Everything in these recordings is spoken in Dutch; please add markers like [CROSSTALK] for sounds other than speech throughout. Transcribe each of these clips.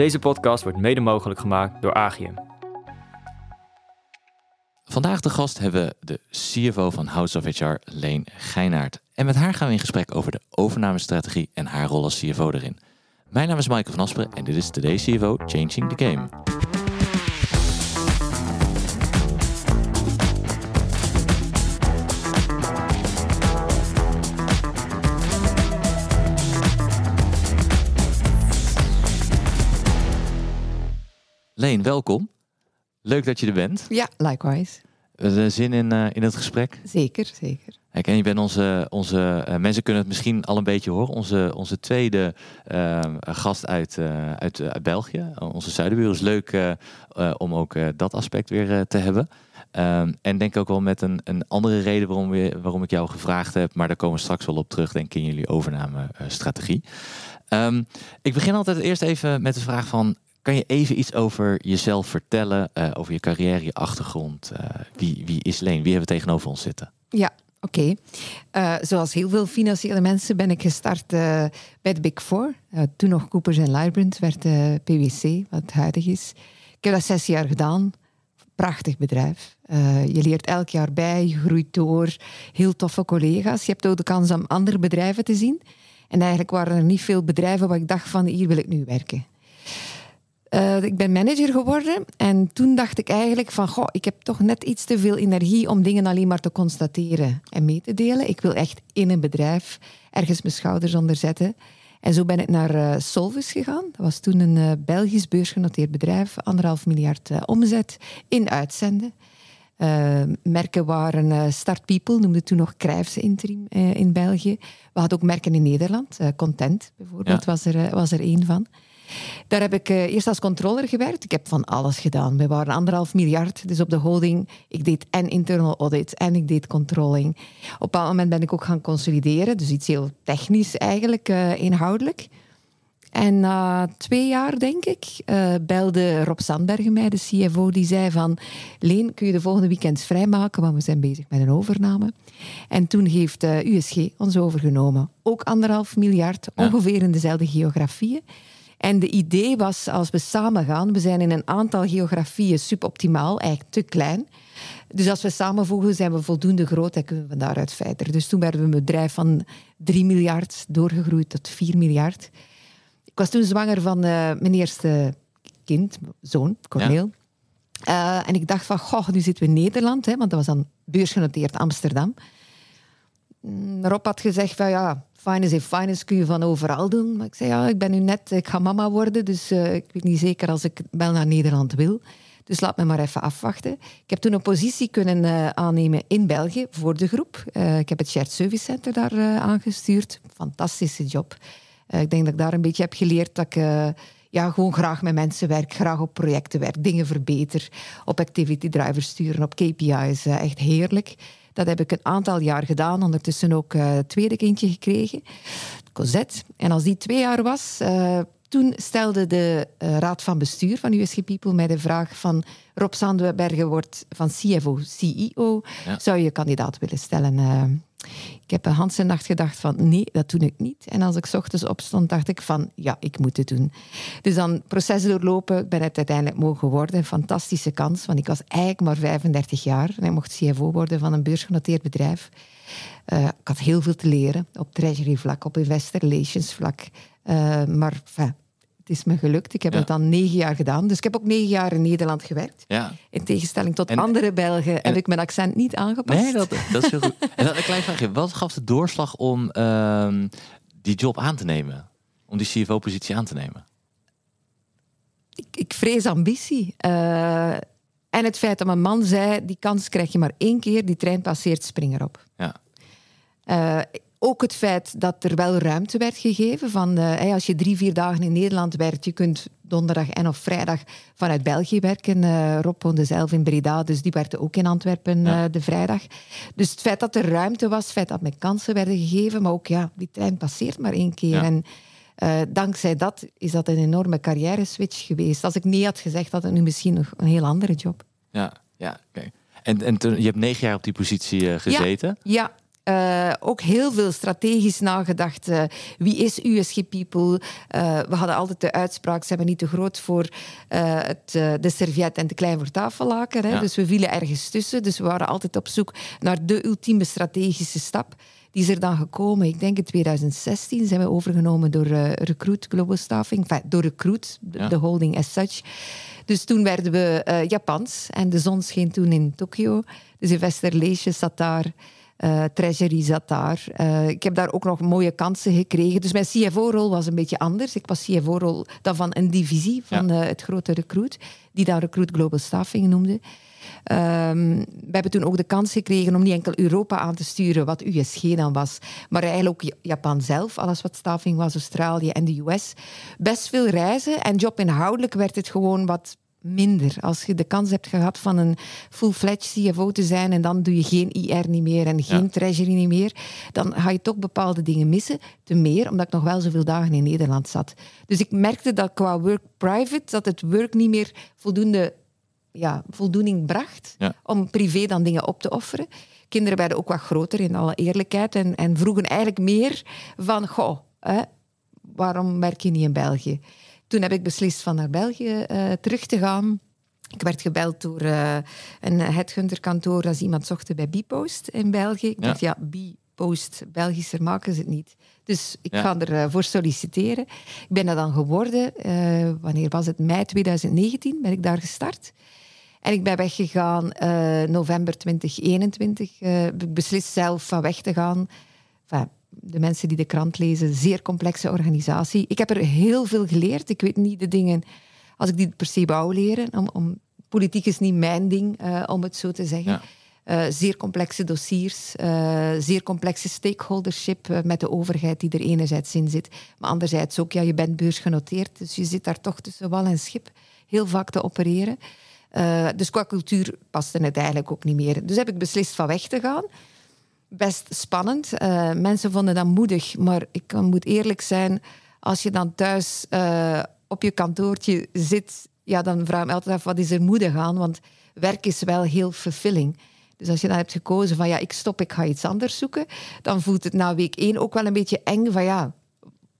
Deze podcast wordt mede mogelijk gemaakt door Agium. Vandaag de gast hebben we de CFO van House of HR, Leen Geinaert. En met haar gaan we in gesprek over de overnamestrategie en haar rol als CFO erin. Mijn naam is Michael van Asperen en dit is Today's CFO Changing the Game. Leen, welkom. Leuk dat je er bent. Ja, likewise. We hebben zin in, uh, in het gesprek. Zeker, zeker. Kijk, en je bent onze, onze uh, mensen kunnen het misschien al een beetje horen. Onze, onze tweede uh, gast uit, uit, uit België. Onze zuidenbuur is leuk om ook dat aspect weer te hebben. Um, en denk ook wel met een, een andere reden waarom, we, waarom ik jou gevraagd heb. Maar daar komen we straks wel op terug, denk ik, in jullie overnamestrategie. Um, ik begin altijd eerst even met de vraag van... Kan je even iets over jezelf vertellen, uh, over je carrière, je achtergrond? Uh, wie, wie is Leen? Wie hebben we tegenover ons zitten? Ja, oké. Uh, zoals heel veel financiële mensen ben ik gestart bij de Big Four. toen nog Coopers Lybrand werd PwC, wat huidig is. Ik heb dat zes jaar gedaan. Prachtig bedrijf. je leert elk jaar bij, je groeit door. Heel toffe collega's. Je hebt ook de kans om andere bedrijven te zien. En eigenlijk waren er niet veel bedrijven waar ik dacht van hier wil ik nu werken. Uh, ik ben manager geworden en toen dacht ik eigenlijk van, goh, ik heb toch net iets te veel energie om dingen alleen maar te constateren en mee te delen. Ik wil echt in een bedrijf ergens mijn schouders onder zetten. En zo ben ik naar uh, Solvis gegaan. Dat was toen een uh, Belgisch beursgenoteerd bedrijf, anderhalf miljard omzet in uitzenden. merken waren Start People, noemde toen nog Crijfs Interim in België. We hadden ook merken in Nederland, Content bijvoorbeeld ja. was, er, was er één van. Daar heb ik uh, eerst als controller gewerkt. Ik heb van alles gedaan. We waren anderhalf miljard, dus op de holding. Ik deed en internal audit en ik deed controlling. Op een moment ben ik ook gaan consolideren, dus iets heel technisch eigenlijk, uh, inhoudelijk. En na twee jaar, denk ik, uh, belde Rob Sandbergen mij, de CFO, die zei van... Leen, kun je de volgende weekend vrijmaken, want we zijn bezig met een overname. En toen heeft uh, USG ons overgenomen. Ook anderhalf miljard, ongeveer in dezelfde geografieën. En de idee was, als we samen gaan, we zijn in een aantal geografieën suboptimaal, eigenlijk te klein. Dus als we samenvoegen, zijn we voldoende groot en kunnen we daaruit verder. Dus toen werden we een bedrijf van 3 miljard doorgegroeid tot 4 miljard. Ik was toen zwanger van uh, mijn eerste kind, zoon, Corneel. Ja. Uh, en ik dacht van, goh, nu zitten we in Nederland, hè, want dat was dan beursgenoteerd Amsterdam. Mm, Rob had gezegd van, ja, finance in finance kun je van overal doen. Maar ik zei, ja, ik ben nu net, ik ga mama worden, dus uh, ik weet niet zeker als ik wel naar Nederland wil. Dus laat me maar even afwachten. Ik heb toen een positie kunnen uh, aannemen in België voor de groep. Uh, ik heb het Shared Service Center daar aangestuurd. Fantastische job. ik denk dat ik daar een beetje heb geleerd dat ik ja, gewoon graag met mensen werk, graag op projecten werk, dingen verbeter, op activity drivers sturen, op KPI's. echt heerlijk. Dat heb ik een aantal jaar gedaan. Ondertussen ook uh, het tweede kindje gekregen, Cosette. En als die twee jaar was, uh, toen stelde de uh, raad van bestuur van USG People mij de vraag van Rob Sandbergen wordt van CFO, CEO. Ja. Zou je kandidaat willen stellen? Ik heb een Hans nacht gedacht van nee, dat doe ik niet. En als ik ochtends opstond, dacht ik van ja, ik moet het doen. Dus dan proces doorlopen, ik ben het uiteindelijk mogen worden. Een fantastische kans, want ik was eigenlijk maar 35 jaar en ik mocht CFO worden van een beursgenoteerd bedrijf. Uh, ik had heel veel te leren op treasury vlak, op investor relations vlak. Uh, maar enfin, het is me gelukt. Ik heb ja. het dan negen jaar gedaan. Dus ik heb ook negen jaar in Nederland gewerkt. Ja. In tegenstelling tot en, andere Belgen en, heb ik mijn accent niet aangepast. Nee, dat, dat is heel goed. en dan een klein vraagje. Wat gaf de doorslag om uh, die job aan te nemen? Om die CFO-positie aan te nemen? Ik, ik vrees ambitie. Uh, en het feit dat mijn man zei, die kans krijg je maar één keer, die trein passeert, spring erop. Ja. Uh, ook het feit dat er wel ruimte werd gegeven. Van, uh, als je drie, vier dagen in Nederland werkt, je kunt donderdag en of vrijdag vanuit België werken. Uh, Rob woonde zelf in Breda, dus die werkte ook in Antwerpen ja. uh, de vrijdag. Dus het feit dat er ruimte was, het feit dat me kansen werden gegeven, maar ook ja, die trein passeert maar één keer. Ja. En dankzij dat is dat een enorme carrière-switch geweest. Als ik nee had gezegd, had het nu misschien nog een heel andere job. Ja, ja oké. Okay. En, en je hebt negen jaar op die positie gezeten? Ja, ja Uh, ook heel veel strategisch nagedacht. Uh, wie is USG People? Uh, we hadden altijd de uitspraak, ze hebben niet te groot voor het, de serviet en te klein voor tafellaken. Hè? Ja. Dus we vielen ergens tussen. Dus we waren altijd op zoek naar de ultieme strategische stap. Die is er dan gekomen, ik denk in 2016 zijn we overgenomen door Recruit Global Staffing. Enfin, door Recruit, de, ja. de holding as such. Dus toen werden we uh, Japans en de zon scheen toen in Tokio. Dus investor Leesje zat daar. Uh, Treasury zat daar. Uh, ik heb daar ook nog mooie kansen gekregen. Dus mijn CFO-rol was een beetje anders. Ik was CFO-rol dan van een divisie van ja. uh, het grote Recruit, die dan Recruit Global Staffing noemde. Um, we hebben toen ook de kans gekregen om niet enkel Europa aan te sturen, wat USG dan was, maar eigenlijk ook Japan zelf, alles wat staffing was, Australië en de US. Best veel reizen en jobinhoudelijk werd het gewoon wat minder. Als je de kans hebt gehad van een full-fledged CFO te zijn en dan doe je geen IR niet meer en geen ja. treasury niet meer, dan ga je toch bepaalde dingen missen. Te meer, omdat ik nog wel zoveel dagen in Nederland zat. Dus ik merkte dat qua work-private, dat het work niet meer voldoende ja, voldoening bracht om privé dan dingen op te offeren. Kinderen werden ook wat groter, in alle eerlijkheid, en, en vroegen eigenlijk meer van, goh, hè, waarom werk je niet in België? Toen heb ik beslist van naar België uh, terug te gaan. Ik werd gebeld door uh, een headhunterkantoor als iemand zocht bij Bpost in België. Ik dacht, ja, Bpost, Belgischer maken ze het niet. Dus ik ja. ga ervoor uh, solliciteren. Ik ben dat dan geworden. Uh, wanneer was het? Mei 2019 ben ik daar gestart. En ik ben weggegaan uh, november 2021. Uh, ik beslist zelf van weg te gaan. Enfin, de mensen die de krant lezen, zeer complexe organisatie. Ik heb er heel veel geleerd. Ik weet niet de dingen, als ik die per se wou leren. Om, om politiek is niet mijn ding, uh, om het zo te zeggen. Ja. Uh, zeer complexe dossiers, uh, zeer complexe stakeholdership uh, met de overheid die er enerzijds in zit, maar anderzijds ook, ja, je bent beursgenoteerd, dus je zit daar toch tussen wal en schip heel vaak te opereren. dus qua cultuur paste het eigenlijk ook niet meer. Dus heb ik beslist van weg te gaan best spannend. Uh, mensen vonden dat moedig, maar ik moet eerlijk zijn, als je dan thuis uh, op je kantoortje zit, ja, dan vraag ik me altijd af, wat is er moedig aan? Want werk is wel heel fulfilling. Dus als je dan hebt gekozen van ja, ik stop, ik ga iets anders zoeken, dan voelt het na week één ook wel een beetje eng van ja,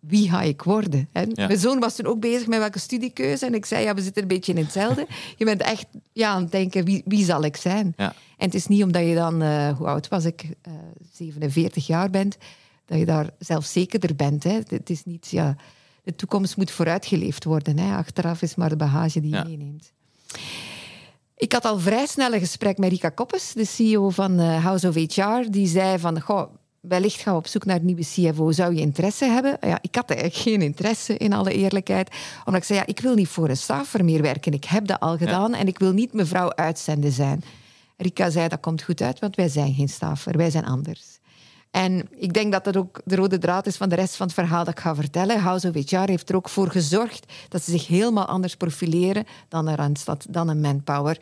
wie ga ik worden? Hè? Ja. Mijn zoon was toen ook bezig met welke studiekeuze. En ik zei, ja, we zitten een beetje in hetzelfde. [LAUGHS] Je bent echt ja, aan het denken, wie, wie zal ik zijn? Ja. En het is niet omdat je dan, uh, hoe oud was ik, uh, 47 jaar bent, dat je daar zelfzekerder bent. Hè? Het is niet, ja, de toekomst moet vooruitgeleefd worden. Hè? Achteraf is maar de bagage die je meeneemt. Ik had al vrij snel een gesprek met Rika Koppes, de CEO van uh, House of HR. Die zei van, goh, wellicht gaan we op zoek naar een nieuwe CFO. Zou je interesse hebben? Ja, ik had eigenlijk geen interesse, in alle eerlijkheid. Omdat ik zei, ja, ik wil niet voor een staffer meer werken. Ik heb dat al gedaan ja. en ik wil niet mevrouw uitzenden zijn. Rika zei, dat komt goed uit, want wij zijn geen staffer. Wij zijn anders. En ik denk dat dat ook de rode draad is van de rest van het verhaal dat ik ga vertellen. House of HR heeft er ook voor gezorgd dat ze zich helemaal anders profileren dan een Randstad, dan een Manpower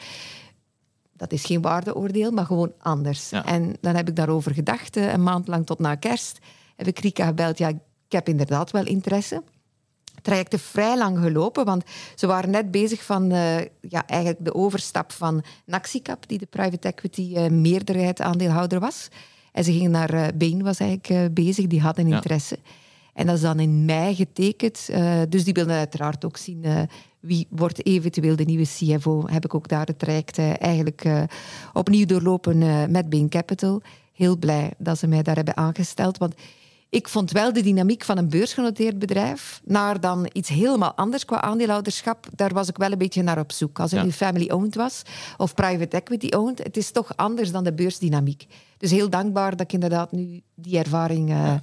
dat is geen waardeoordeel, maar gewoon anders. Ja. En dan heb ik daarover gedacht, eh, een maand lang tot na kerst. Heb ik Rika gebeld, ja, ik heb inderdaad wel interesse. Traject heeft vrij lang gelopen, want ze waren net bezig van uh, ja, eigenlijk de overstap van Naxicap, die de private equity uh, meerderheid aandeelhouder was. En ze gingen naar uh, Bain, was eigenlijk bezig, die hadden interesse. Ja. En dat is dan in mei getekend. dus die wilden uiteraard ook zien wie wordt eventueel de nieuwe CFO? Heb ik ook daar het traject uh, eigenlijk opnieuw doorlopen met Bain Capital. Heel blij dat ze mij daar hebben aangesteld. Want ik vond wel de dynamiek van een beursgenoteerd bedrijf naar dan iets helemaal anders qua aandeelhouderschap. Daar was ik wel een beetje naar op zoek. Als het ja. nu family-owned was of private equity-owned, het is toch anders dan de beursdynamiek. Dus heel dankbaar dat ik inderdaad nu die ervaring ja.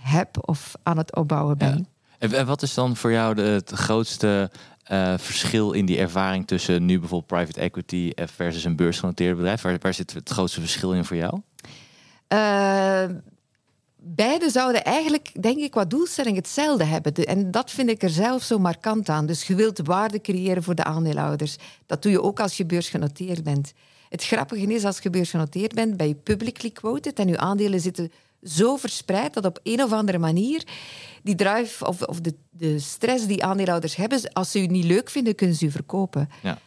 Heb of aan het opbouwen ben. Ja. En wat is dan voor jou de, het grootste uh, verschil in die ervaring tussen nu bijvoorbeeld private equity versus een beursgenoteerd bedrijf? Waar, waar zit het grootste verschil in voor jou? Uh, beide zouden eigenlijk, denk ik, qua doelstelling hetzelfde hebben. En dat vind ik er zelf zo markant aan. Dus je wilt waarde creëren voor de aandeelhouders. Dat doe je ook als je beursgenoteerd bent. Het grappige is, als je beursgenoteerd bent, ben je publicly quoted en je aandelen zitten zo verspreid dat op een of andere manier die drive of, of de, de stress die aandeelhouders hebben, als ze u niet leuk vinden, kunnen ze u verkopen. Ja.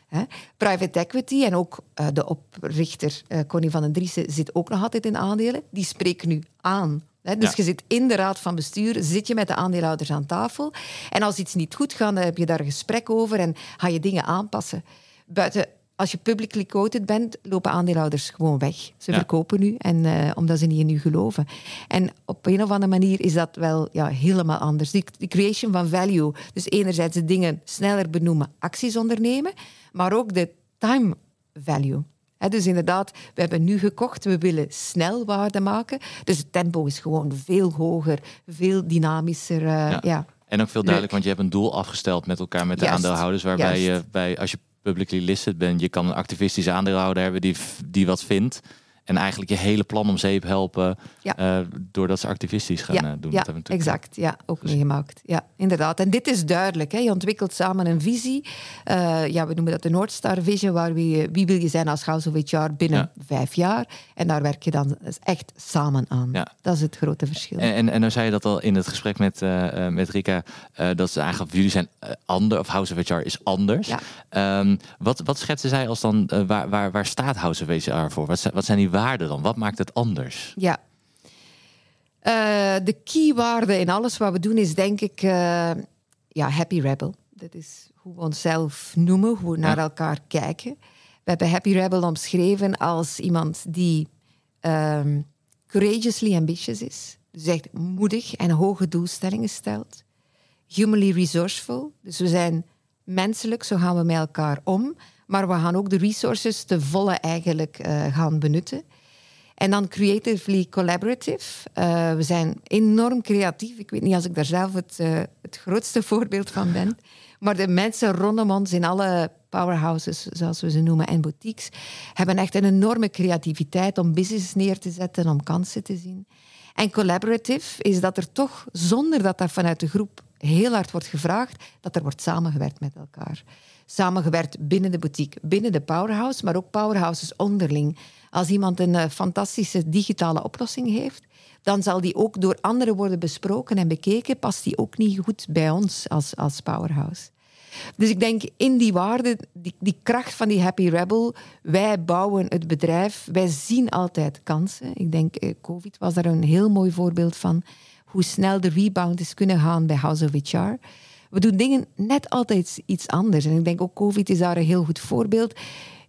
Private equity en ook uh, de oprichter uh, Connie van den Driessen zit ook nog altijd in aandelen. Die spreken nu aan. Hè? Dus je zit in de raad van bestuur, zit je met de aandeelhouders aan tafel. En als iets niet goed gaat, dan heb je daar een gesprek over en ga je dingen aanpassen. Buiten als je publicly quoted bent, lopen aandeelhouders gewoon weg. Ze verkopen nu, en, uh, omdat ze niet in u geloven. En op een of andere manier is dat wel ja, helemaal anders. Die, die creation van value, dus enerzijds de dingen sneller benoemen, acties ondernemen, maar ook de time value. dus inderdaad, we hebben nu gekocht, we willen snel waarde maken. Dus het tempo is gewoon veel hoger, veel dynamischer. Uh, ja. ja. En ook veel duidelijk, want je hebt een doel afgesteld met elkaar, met de aandeelhouders, waarbij je bij, als je publicly listed bent. Je kan een activistische aandeelhouder hebben die, die wat vindt. En eigenlijk je hele plan om zeep helpen. Ja. Uh, doordat ze activistisch gaan ja. Uh, doen. Ja, exact. Ja, ook dus... meegemaakt. Ja, inderdaad. En dit is duidelijk. Hè. Je ontwikkelt samen een visie. Uh, ja, we noemen dat de North Star Vision. Waar wie, wie wil je zijn als House of HR binnen ja. vijf jaar? En daar werk je dan echt samen aan. Ja. Dat is het grote verschil. En, en, en dan zei je dat al in het gesprek met, met Rika. dat ze eigenlijk, jullie zijn anders. Of House of HR is anders. Ja. Um, wat, wat schetsen zij als dan, waar, waar, waar staat House of HR voor? Wat, wat zijn die waarde dan? Wat maakt het anders? Ja. Uh, de keywaarde in alles wat we doen is denk ik uh, ja, Happy Rebel. Dat is hoe we onszelf noemen, hoe we naar elkaar kijken. We hebben Happy Rebel omschreven als iemand die um, courageously ambitious is. Dus echt moedig en hoge doelstellingen stelt. Humanly resourceful. Dus we zijn menselijk, zo gaan we met elkaar om. Maar we gaan ook de resources te volle eigenlijk uh, gaan benutten. En dan creatively collaborative. Uh, we zijn enorm creatief. Ik weet niet als ik daar zelf het, uh, het grootste voorbeeld van ben. Maar de mensen rondom ons in alle powerhouses, zoals we ze noemen, en boutiques, hebben echt een enorme creativiteit om business neer te zetten, om kansen te zien. En collaborative is dat er toch, zonder dat dat vanuit de groep heel hard wordt gevraagd, dat er wordt samengewerkt met elkaar samengewerkt binnen de boutique, binnen de powerhouse, maar ook powerhouses onderling. Als iemand een uh, fantastische digitale oplossing heeft, dan zal die ook door anderen worden besproken en bekeken. Past die ook niet goed bij ons als, als powerhouse? Dus ik denk in die waarde, die, die kracht van die Happy Rebel, wij bouwen het bedrijf, wij zien altijd kansen. Ik denk, eh, COVID was daar een heel mooi voorbeeld van, hoe snel de rebound is kunnen gaan bij House of HR we doen dingen net altijd iets anders. En ik denk ook COVID is daar een heel goed voorbeeld.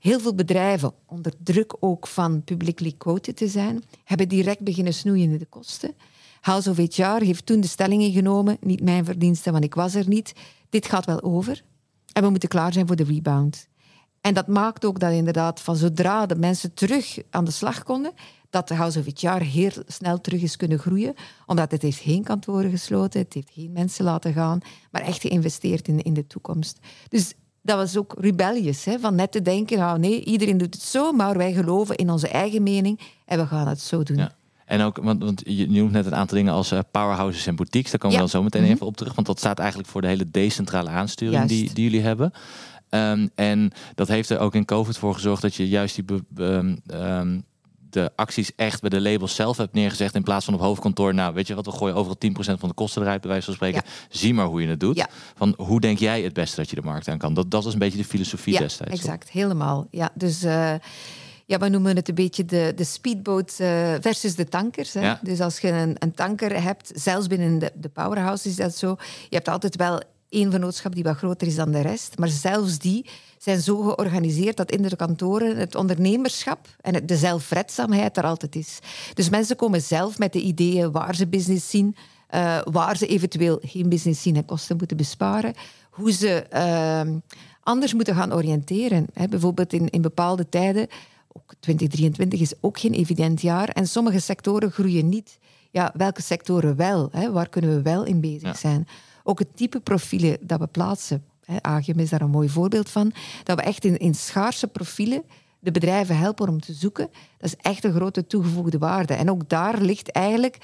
Heel veel bedrijven, onder druk ook van publicly quoted te zijn, hebben direct beginnen snoeien in de kosten. House of HR heeft toen de stelling ingenomen, niet mijn verdienste, want ik was er niet. Dit gaat wel over en we moeten klaar zijn voor de rebound. En dat maakt ook dat inderdaad van zodra de mensen terug aan de slag konden, dat de House of HR heel snel terug is kunnen groeien. Omdat het heeft geen kantoren gesloten, het heeft geen mensen laten gaan, maar echt geïnvesteerd in, in de toekomst. Dus dat was ook rebellious, hè, van net te denken, nou nee, iedereen doet het zo, maar wij geloven in onze eigen mening en we gaan het zo doen. Ja. En ook, want, want je noemt net een aantal dingen als uh, powerhouses en boutiques. Daar komen we dan zo meteen mhm. even op terug. Want dat staat eigenlijk voor de hele decentrale aansturing die, die jullie hebben. Um, en dat heeft er ook in COVID voor gezorgd dat je juist die um, de acties echt bij de labels zelf hebt neergezegd. In plaats van op hoofdkantoor. Nou, weet je wat, we gooien overal 10% van de kosten eruit, bij wijze van spreken. Zie maar hoe je het doet. Van hoe denk jij het beste dat je de markt aan kan? Dat, dat is een beetje de filosofie ja, destijds. Exact, helemaal. Ja, dus. Uh, ja, we noemen het een beetje de, de speedboot uh, versus de tankers. Hè? Ja. Dus als je een, een, tanker hebt, zelfs binnen de, de powerhouse is dat zo. Je hebt altijd wel één vennootschap die wat groter is dan de rest. Maar zelfs die zijn zo georganiseerd dat in de kantoren het ondernemerschap en de zelfredzaamheid er altijd is. Dus mensen komen zelf met de ideeën waar ze business zien, uh, waar ze eventueel geen business zien en kosten moeten besparen, hoe ze uh, anders moeten gaan oriënteren. Hè, bijvoorbeeld in, in bepaalde tijden, ook 2023 is ook geen evident jaar, en sommige sectoren groeien niet. Ja, welke sectoren wel? Hè? Waar kunnen we wel in bezig zijn? Ook het type profielen dat we plaatsen. Agium is daar een mooi voorbeeld van. Dat we echt in, in schaarse profielen de bedrijven helpen om te zoeken. Dat is echt een grote toegevoegde waarde. En ook daar ligt eigenlijk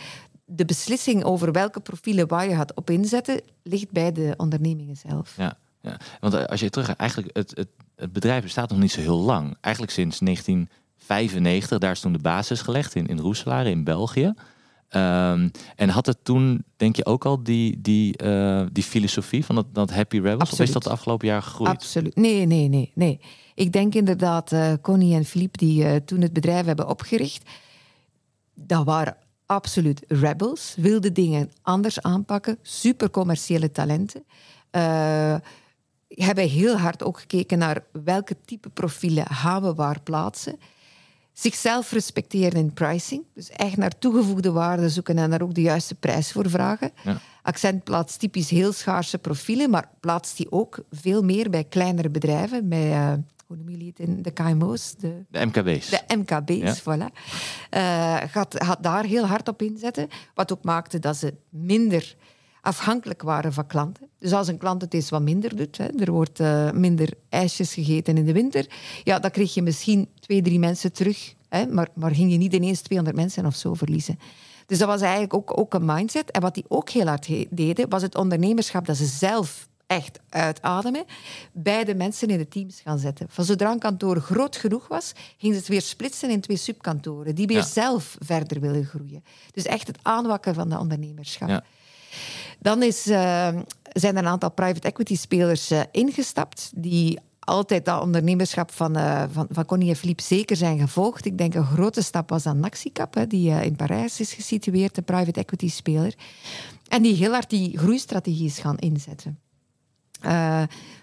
de beslissing over welke profielen waar je gaat op inzetten, ligt bij de ondernemingen zelf. Ja, ja. want als je terug eigenlijk het, het, het bedrijf bestaat nog niet zo heel lang. Eigenlijk sinds 1995, daar is toen de basis gelegd in, in Roeselaar in België. Ehm, en had het toen, denk je, ook al die, die, eh, die filosofie van dat, dat Happy Rebels? Of is dat de afgelopen jaar gegroeid? Absoluut. Nee, nee, nee, nee. Ik denk inderdaad, eh Connie en Philippe, die eh, toen het bedrijf hebben opgericht, dat waren absoluut rebels, wilden dingen anders aanpakken, super commerciële talenten. Hebben heel hard ook gekeken naar welke type profielen gaan we waar plaatsen. Zichzelf respecteren in pricing. Dus echt naar toegevoegde waarde zoeken en daar ook de juiste prijs voor vragen. Ja. Accent plaatst typisch heel schaarse profielen, maar plaatst die ook veel meer bij kleinere bedrijven, bij, hoe noemen jullie het in de KMO's, de, De MKB's. de MKB's, voilà. Eh, gaat, gaat daar heel hard op inzetten. Wat ook maakte dat ze minder afhankelijk waren van klanten. Dus als een klant het eens wat minder doet, hè, er wordt eh, minder ijsjes gegeten in de winter, ja, dan kreeg je misschien twee, drie mensen terug. Hè, maar, maar ging je niet ineens 200 mensen of zo verliezen. Dus dat was eigenlijk ook, ook een mindset. En wat die ook heel hard deden, was het ondernemerschap dat ze zelf echt uitademen, bij de mensen in de teams gaan zetten. Van zodra een kantoor groot genoeg was, gingen ze het weer splitsen in twee subkantoren, die weer Ja. zelf verder willen groeien. Dus echt het aanwakken van de ondernemerschap. Ja. Dan is, eh, zijn er een aantal private equity spelers eh, ingestapt die altijd dat ondernemerschap van, eh, van, van Connie en Philippe zeker zijn gevolgd. Ik denk een grote stap was aan Naxicap, hè, die eh, in Parijs is gesitueerd, een private equity speler. En die heel hard die groeistrategie is gaan inzetten.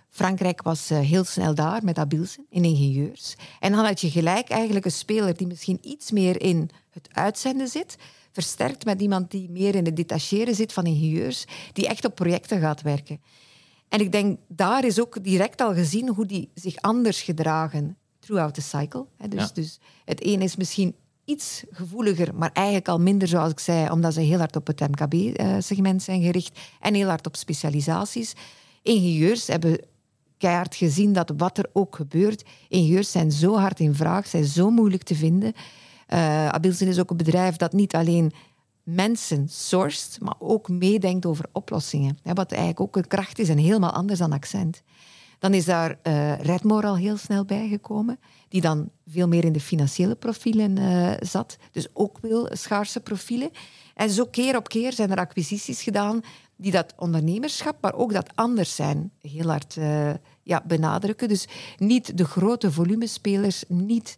Frankrijk was heel snel daar met Abilsen in ingenieurs. En dan had je gelijk eigenlijk een speler die misschien iets meer in het uitzenden zit, versterkt met iemand die meer in het detacheren zit van ingenieurs, die echt op projecten gaat werken. En ik denk, daar is ook direct al gezien hoe die zich anders gedragen throughout the cycle. Dus, Ja. dus het een is misschien iets gevoeliger, maar eigenlijk al minder, zoals ik zei, omdat ze heel hard op het MKB-segment zijn gericht en heel hard op specialisaties. Ingenieurs hebben keihard gezien dat wat er ook gebeurt, ingenieurs zijn zo hard in vraag, zijn zo moeilijk te vinden. Abilsen is ook een bedrijf dat niet alleen mensen sourced, maar ook meedenkt over oplossingen. Wat eigenlijk ook een kracht is en helemaal anders dan accent. Dan is daar eh Redmore al heel snel bijgekomen, die dan veel meer in de financiële profielen eh, zat. Dus ook wel schaarse profielen. En zo keer op keer zijn er acquisities gedaan die dat ondernemerschap, maar ook dat anders zijn, heel hard ja, benadrukken. Dus niet de grote volumespelers, niet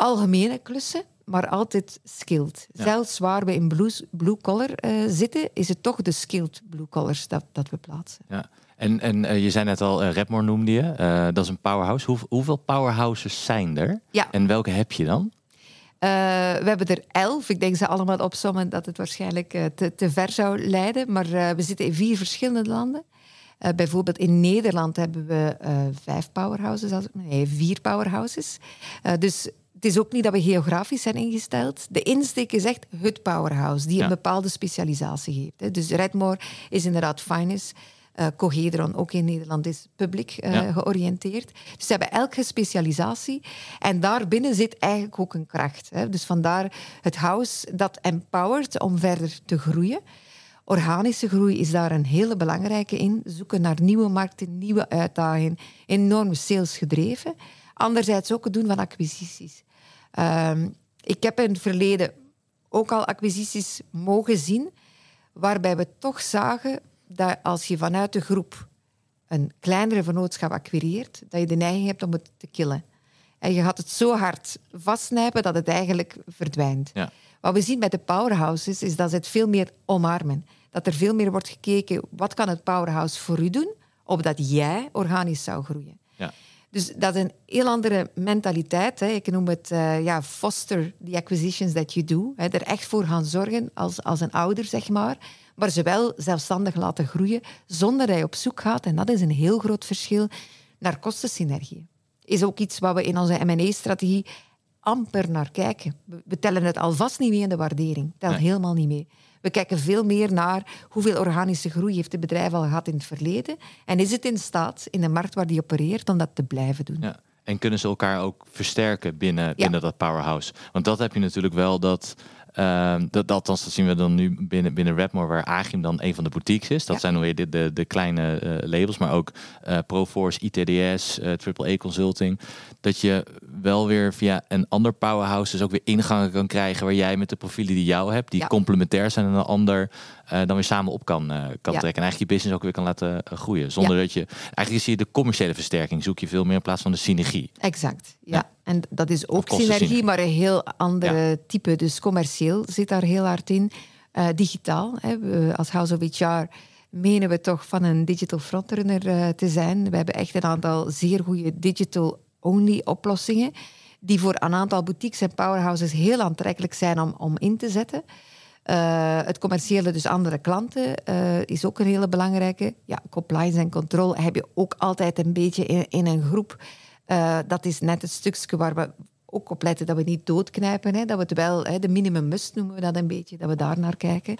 algemene klussen, maar altijd skilled. Zelfs waar we in blue, blue collar eh, zitten, is het toch de skilled blue collars dat, dat we plaatsen. Ja. En, en eh, je zei net al, eh Redmore noemde je. Dat is een powerhouse. Hoe, hoeveel powerhouses zijn er? Ja. En welke heb je dan? We hebben er elf. Ik denk ze allemaal opzommen dat het waarschijnlijk te, te ver zou leiden. Maar we zitten in vier verschillende landen. Bijvoorbeeld in Nederland hebben we vijf powerhouses. als- Nee, vier powerhouses. Dus het is ook niet dat we geografisch zijn ingesteld. De insteek is echt het powerhouse die Ja. een bepaalde specialisatie heeft. Hè. Dus Redmore is inderdaad finance. Eh Cogedron, ook in Nederland, is publiek eh, Ja. georiënteerd. Dus ze hebben elke specialisatie. En daarbinnen zit eigenlijk ook een kracht. Hè. Dus vandaar het house dat empowert om verder te groeien. Organische groei is daar een hele belangrijke in. Zoeken naar nieuwe markten, nieuwe uitdagingen. Enorm sales gedreven. Anderzijds ook het doen van acquisities. Ehm, ik heb in het verleden ook al acquisities mogen zien, waarbij we toch zagen dat als je vanuit de groep een kleinere vennootschap acquireert, dat je de neiging hebt om het te killen. En je gaat het zo hard vastsnijpen dat het eigenlijk verdwijnt. Ja. Wat we zien bij de powerhouses is dat ze het veel meer omarmen. Dat er veel meer wordt gekeken, wat kan het powerhouse voor u doen, opdat jij organisch zou groeien. Ja. Dus dat is een heel andere mentaliteit. Hè. Ik noem het eh, ja, foster the acquisitions that you do. Hè. Er echt voor gaan zorgen als, als een ouder, zeg maar. Maar ze wel zelfstandig laten groeien zonder dat je op zoek gaat. En dat is een heel groot verschil naar kostensynergie. Is ook iets wat we in onze M&A-strategie amper naar kijken. We, we tellen het alvast niet mee in de waardering. Telt Nee. helemaal niet mee. We kijken veel meer naar hoeveel organische groei heeft het bedrijf al gehad in het verleden. En is het in staat, in de markt waar die opereert, om dat te blijven doen. Ja. En kunnen ze elkaar ook versterken binnen, binnen dat powerhouse? Want dat heb je natuurlijk wel dat Ehm, dat, althans, dat zien we dan nu binnen, binnen Redmore, waar Agium dan een van de boutiques is. Dat zijn dan weer de, de, de kleine uh, labels, maar ook uh, Proforce, ITDS, uh, AAA Consulting. Dat je wel weer via een ander powerhouse dus ook weer ingangen kan krijgen waar jij met de profielen die jou hebt, die complementair zijn aan een ander, dan weer samen op kan, kan trekken. En eigenlijk je business ook weer kan laten groeien. Zonder dat je, eigenlijk zie je de commerciële versterking, zoek je veel meer in plaats van de synergie. Exact, ja. En dat is ook synergie, maar een heel andere type. Dus commercieel zit daar heel hard in. Uh, digitaal, hè. We, als House of HR menen we toch van een digital frontrunner uh, te zijn. We hebben echt een aantal zeer goede digital-only oplossingen die voor een aantal boutiques en powerhouses heel aantrekkelijk zijn om, om in te zetten. Uh, het commerciële, dus andere klanten, uh, is ook een hele belangrijke. Ja, compliance en controle heb je ook altijd een beetje in, in een groep. Uh, dat is net het stukje waar we ook op letten dat we niet doodknijpen. Hè, dat we het wel, hè, de minimum must noemen we dat een beetje, dat we daar naar kijken.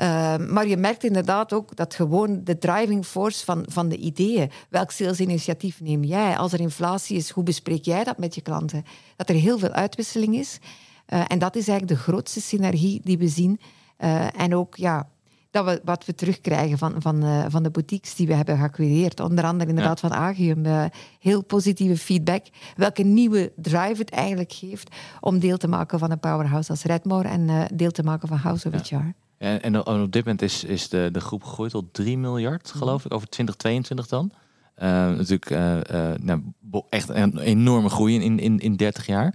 Uh, maar je merkt inderdaad ook dat gewoon de driving force van, van de ideeën. Welk salesinitiatief neem jij? Als er inflatie is, hoe bespreek jij dat met je klanten? Dat er heel veel uitwisseling is. Uh, en dat is eigenlijk de grootste synergie die we zien. En ook ja, dat we, wat we terugkrijgen van, van, uh, van de boutiques die we hebben geacquireerd. Onder andere inderdaad van Agium. Uh, heel positieve feedback. Welke nieuwe drive het eigenlijk geeft om deel te maken van een powerhouse als Redmore en uh, deel te maken van House of HR. Ja. En, en, op dit moment is, is de, de groep gegroeid tot 3 miljard, geloof ik, over 2022 dan. Natuurlijk nou, echt een enorme groei in, in, in 30 jaar.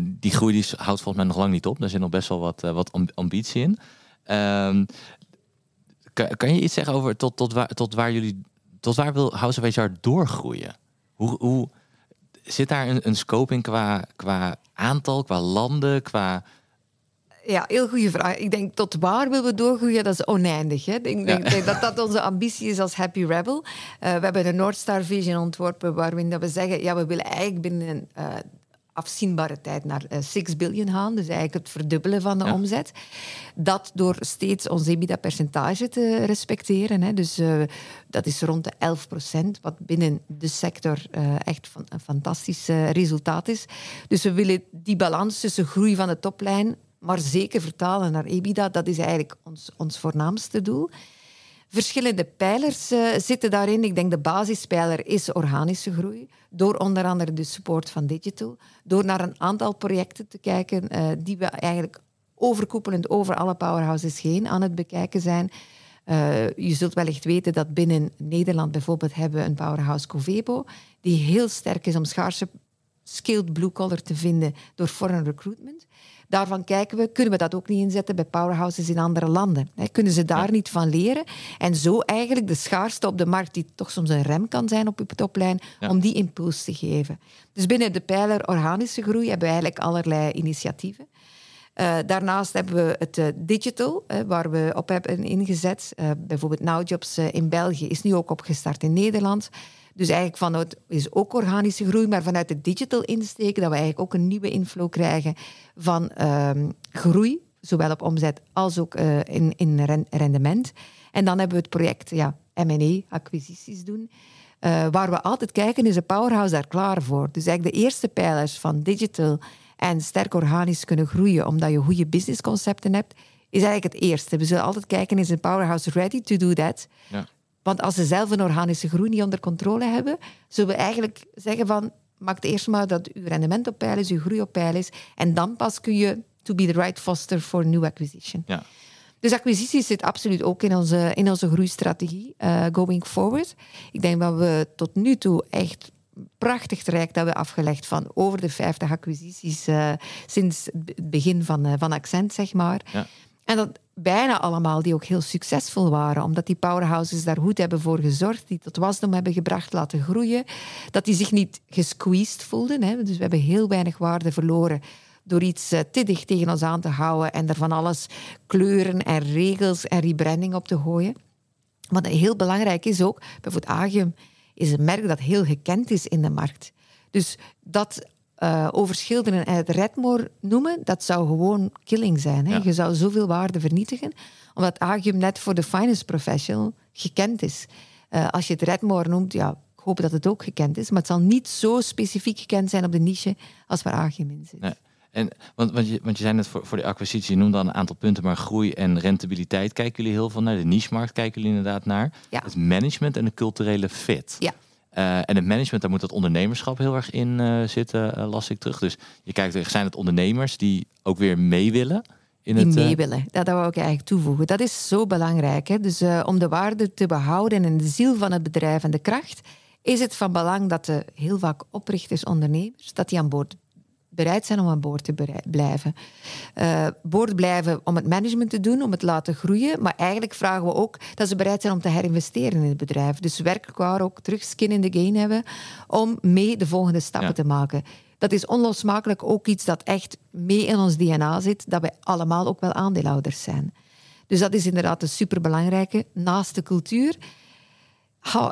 die groei die houdt volgens mij nog lang niet op. Daar zit nog best wel wat, wat ambitie in. Ehm, kan, kan, je iets zeggen over tot, tot, waar, tot waar jullie, tot waar wil House of HR doorgroeien? Hoe, hoe zit daar een, een scope in qua, qua aantal, qua landen, qua ja, heel goede vraag. Ik denk, tot waar willen we doorgroeien? Dat is oneindig. Hè? Ik denk, ja. denk, dat dat onze ambitie is als Happy Rebel. Uh, we hebben een North Star Vision ontworpen waarin dat we zeggen, ja, we willen eigenlijk binnen uh, afzienbare tijd naar 6 uh, biljoen gaan. Dus eigenlijk het verdubbelen van de ja. omzet. Dat door steeds ons EBITDA-percentage te respecteren. Hè. Dus uh, dat is rond de 11 procent, wat binnen de sector uh, echt van, een fantastisch resultaat is. Dus we willen die balans tussen groei van de toplijn, maar zeker vertalen naar EBITDA. Dat is eigenlijk ons, ons voornaamste doel. Verschillende pijlers uh, zitten daarin. Ik denk de basispijler is organische groei. Door onder andere de support van digital. Door naar een aantal projecten te kijken uh, die we eigenlijk overkoepelend over alle powerhouses heen aan het bekijken zijn. Uh, je zult wellicht weten dat binnen Nederland bijvoorbeeld hebben een powerhouse Covebo, die heel sterk is om schaarse skilled blue collar te vinden door foreign recruitment. Daarvan kijken we, kunnen we dat ook niet inzetten bij powerhouses in andere landen? Kunnen ze daar ja. niet van leren? En zo eigenlijk de schaarste op de markt, die toch soms een rem kan zijn op je toplijn, ja. om die impuls te geven. Dus binnen de pijler organische groei hebben we eigenlijk allerlei initiatieven. Uh, daarnaast hebben we het uh, digital, uh, waar we op hebben ingezet. bijvoorbeeld Nowjobs in België is nu ook opgestart in Nederland. Dus eigenlijk vanuit is ook organische groei, maar vanuit de digital insteken, dat we eigenlijk ook een nieuwe inflow krijgen van um, groei, zowel op omzet als ook uh, in, in rendement. En dan hebben we het project ja, M&A, acquisities doen. Uh, waar we altijd kijken, is een powerhouse daar klaar voor? Dus eigenlijk de eerste pijlers van digital en sterk organisch kunnen groeien, omdat je goede businessconcepten hebt, is eigenlijk het eerste. We zullen altijd kijken, is een powerhouse ready to do that? Ja. Want als ze zelf een organische groei niet onder controle hebben, zullen we eigenlijk zeggen van maak eerst maar dat uw rendement op peil is, uw groei op peil is. En dan pas kun je to be the right foster for new acquisition. Ja. Dus acquisitie zit absoluut ook in onze, in onze groeistrategie uh, going forward. Ik denk dat we tot nu toe echt prachtig traject hebben afgelegd van over de 50 acquisities uh, sinds het begin van, uh, van Accent, zeg maar. Ja. En dat bijna allemaal die ook heel succesvol waren, omdat die powerhouses daar goed hebben voor gezorgd, die tot wasdom hebben gebracht, laten groeien, dat die zich niet gesqueezed voelden. Hè. Dus we hebben heel weinig waarde verloren door iets uh, te dicht tegen ons aan te houden en er van alles kleuren en regels en rebranding op te gooien. Wat heel belangrijk is ook, bijvoorbeeld Agium is een merk dat heel gekend is in de markt. Dus dat uh, over schilderen en het Redmore noemen, dat zou gewoon killing zijn. Hè? Ja. Je zou zoveel waarde vernietigen, omdat Agium net voor de finance professional gekend is. Uh, als je het Redmore noemt, ja, ik hoop dat het ook gekend is, maar het zal niet zo specifiek gekend zijn op de niche als waar Agium in zit. Nee. En, want, want, je, want je zei net voor, voor de acquisitie, je noemde dan een aantal punten, maar groei en rentabiliteit kijken jullie heel veel naar. De niche-markt kijken jullie inderdaad naar. Ja. Het management en de culturele fit. Ja. Eh, en het management, daar moet dat ondernemerschap heel erg in eh, zitten, eh, las ik terug. Dus je kijkt, er zijn het ondernemers die ook weer mee willen in die het... mee willen. Dat, dat wou ik eigenlijk toevoegen. Dat is zo belangrijk. Hè? Dus om de waarde te behouden en de ziel van het bedrijf en de kracht, is het van belang dat de heel vaak oprichters, ondernemers, dat die aan boord bereid zijn om aan boord te blijven. Eh boord blijven om het management te doen, om het laten groeien. Maar eigenlijk vragen we ook dat ze bereid zijn om te herinvesteren in het bedrijf. Dus werkelijk waar ook terug skin in the game hebben om mee de volgende stappen Ja. te maken. Dat is onlosmakelijk ook iets dat echt mee in ons DNA zit, dat wij allemaal ook wel aandeelhouders zijn. Dus dat is inderdaad een superbelangrijke. Naast de cultuur.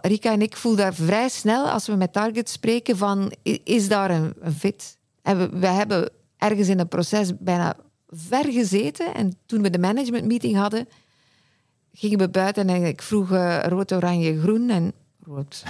Rika en ik voelen daar vrij snel, als we met Target spreken, van is daar een, een fit? En we, we hebben ergens in het proces bijna ver gezeten. En toen we de management meeting hadden, gingen we buiten en ik vroeg eh, rood, oranje, groen en rood. [LAUGHS]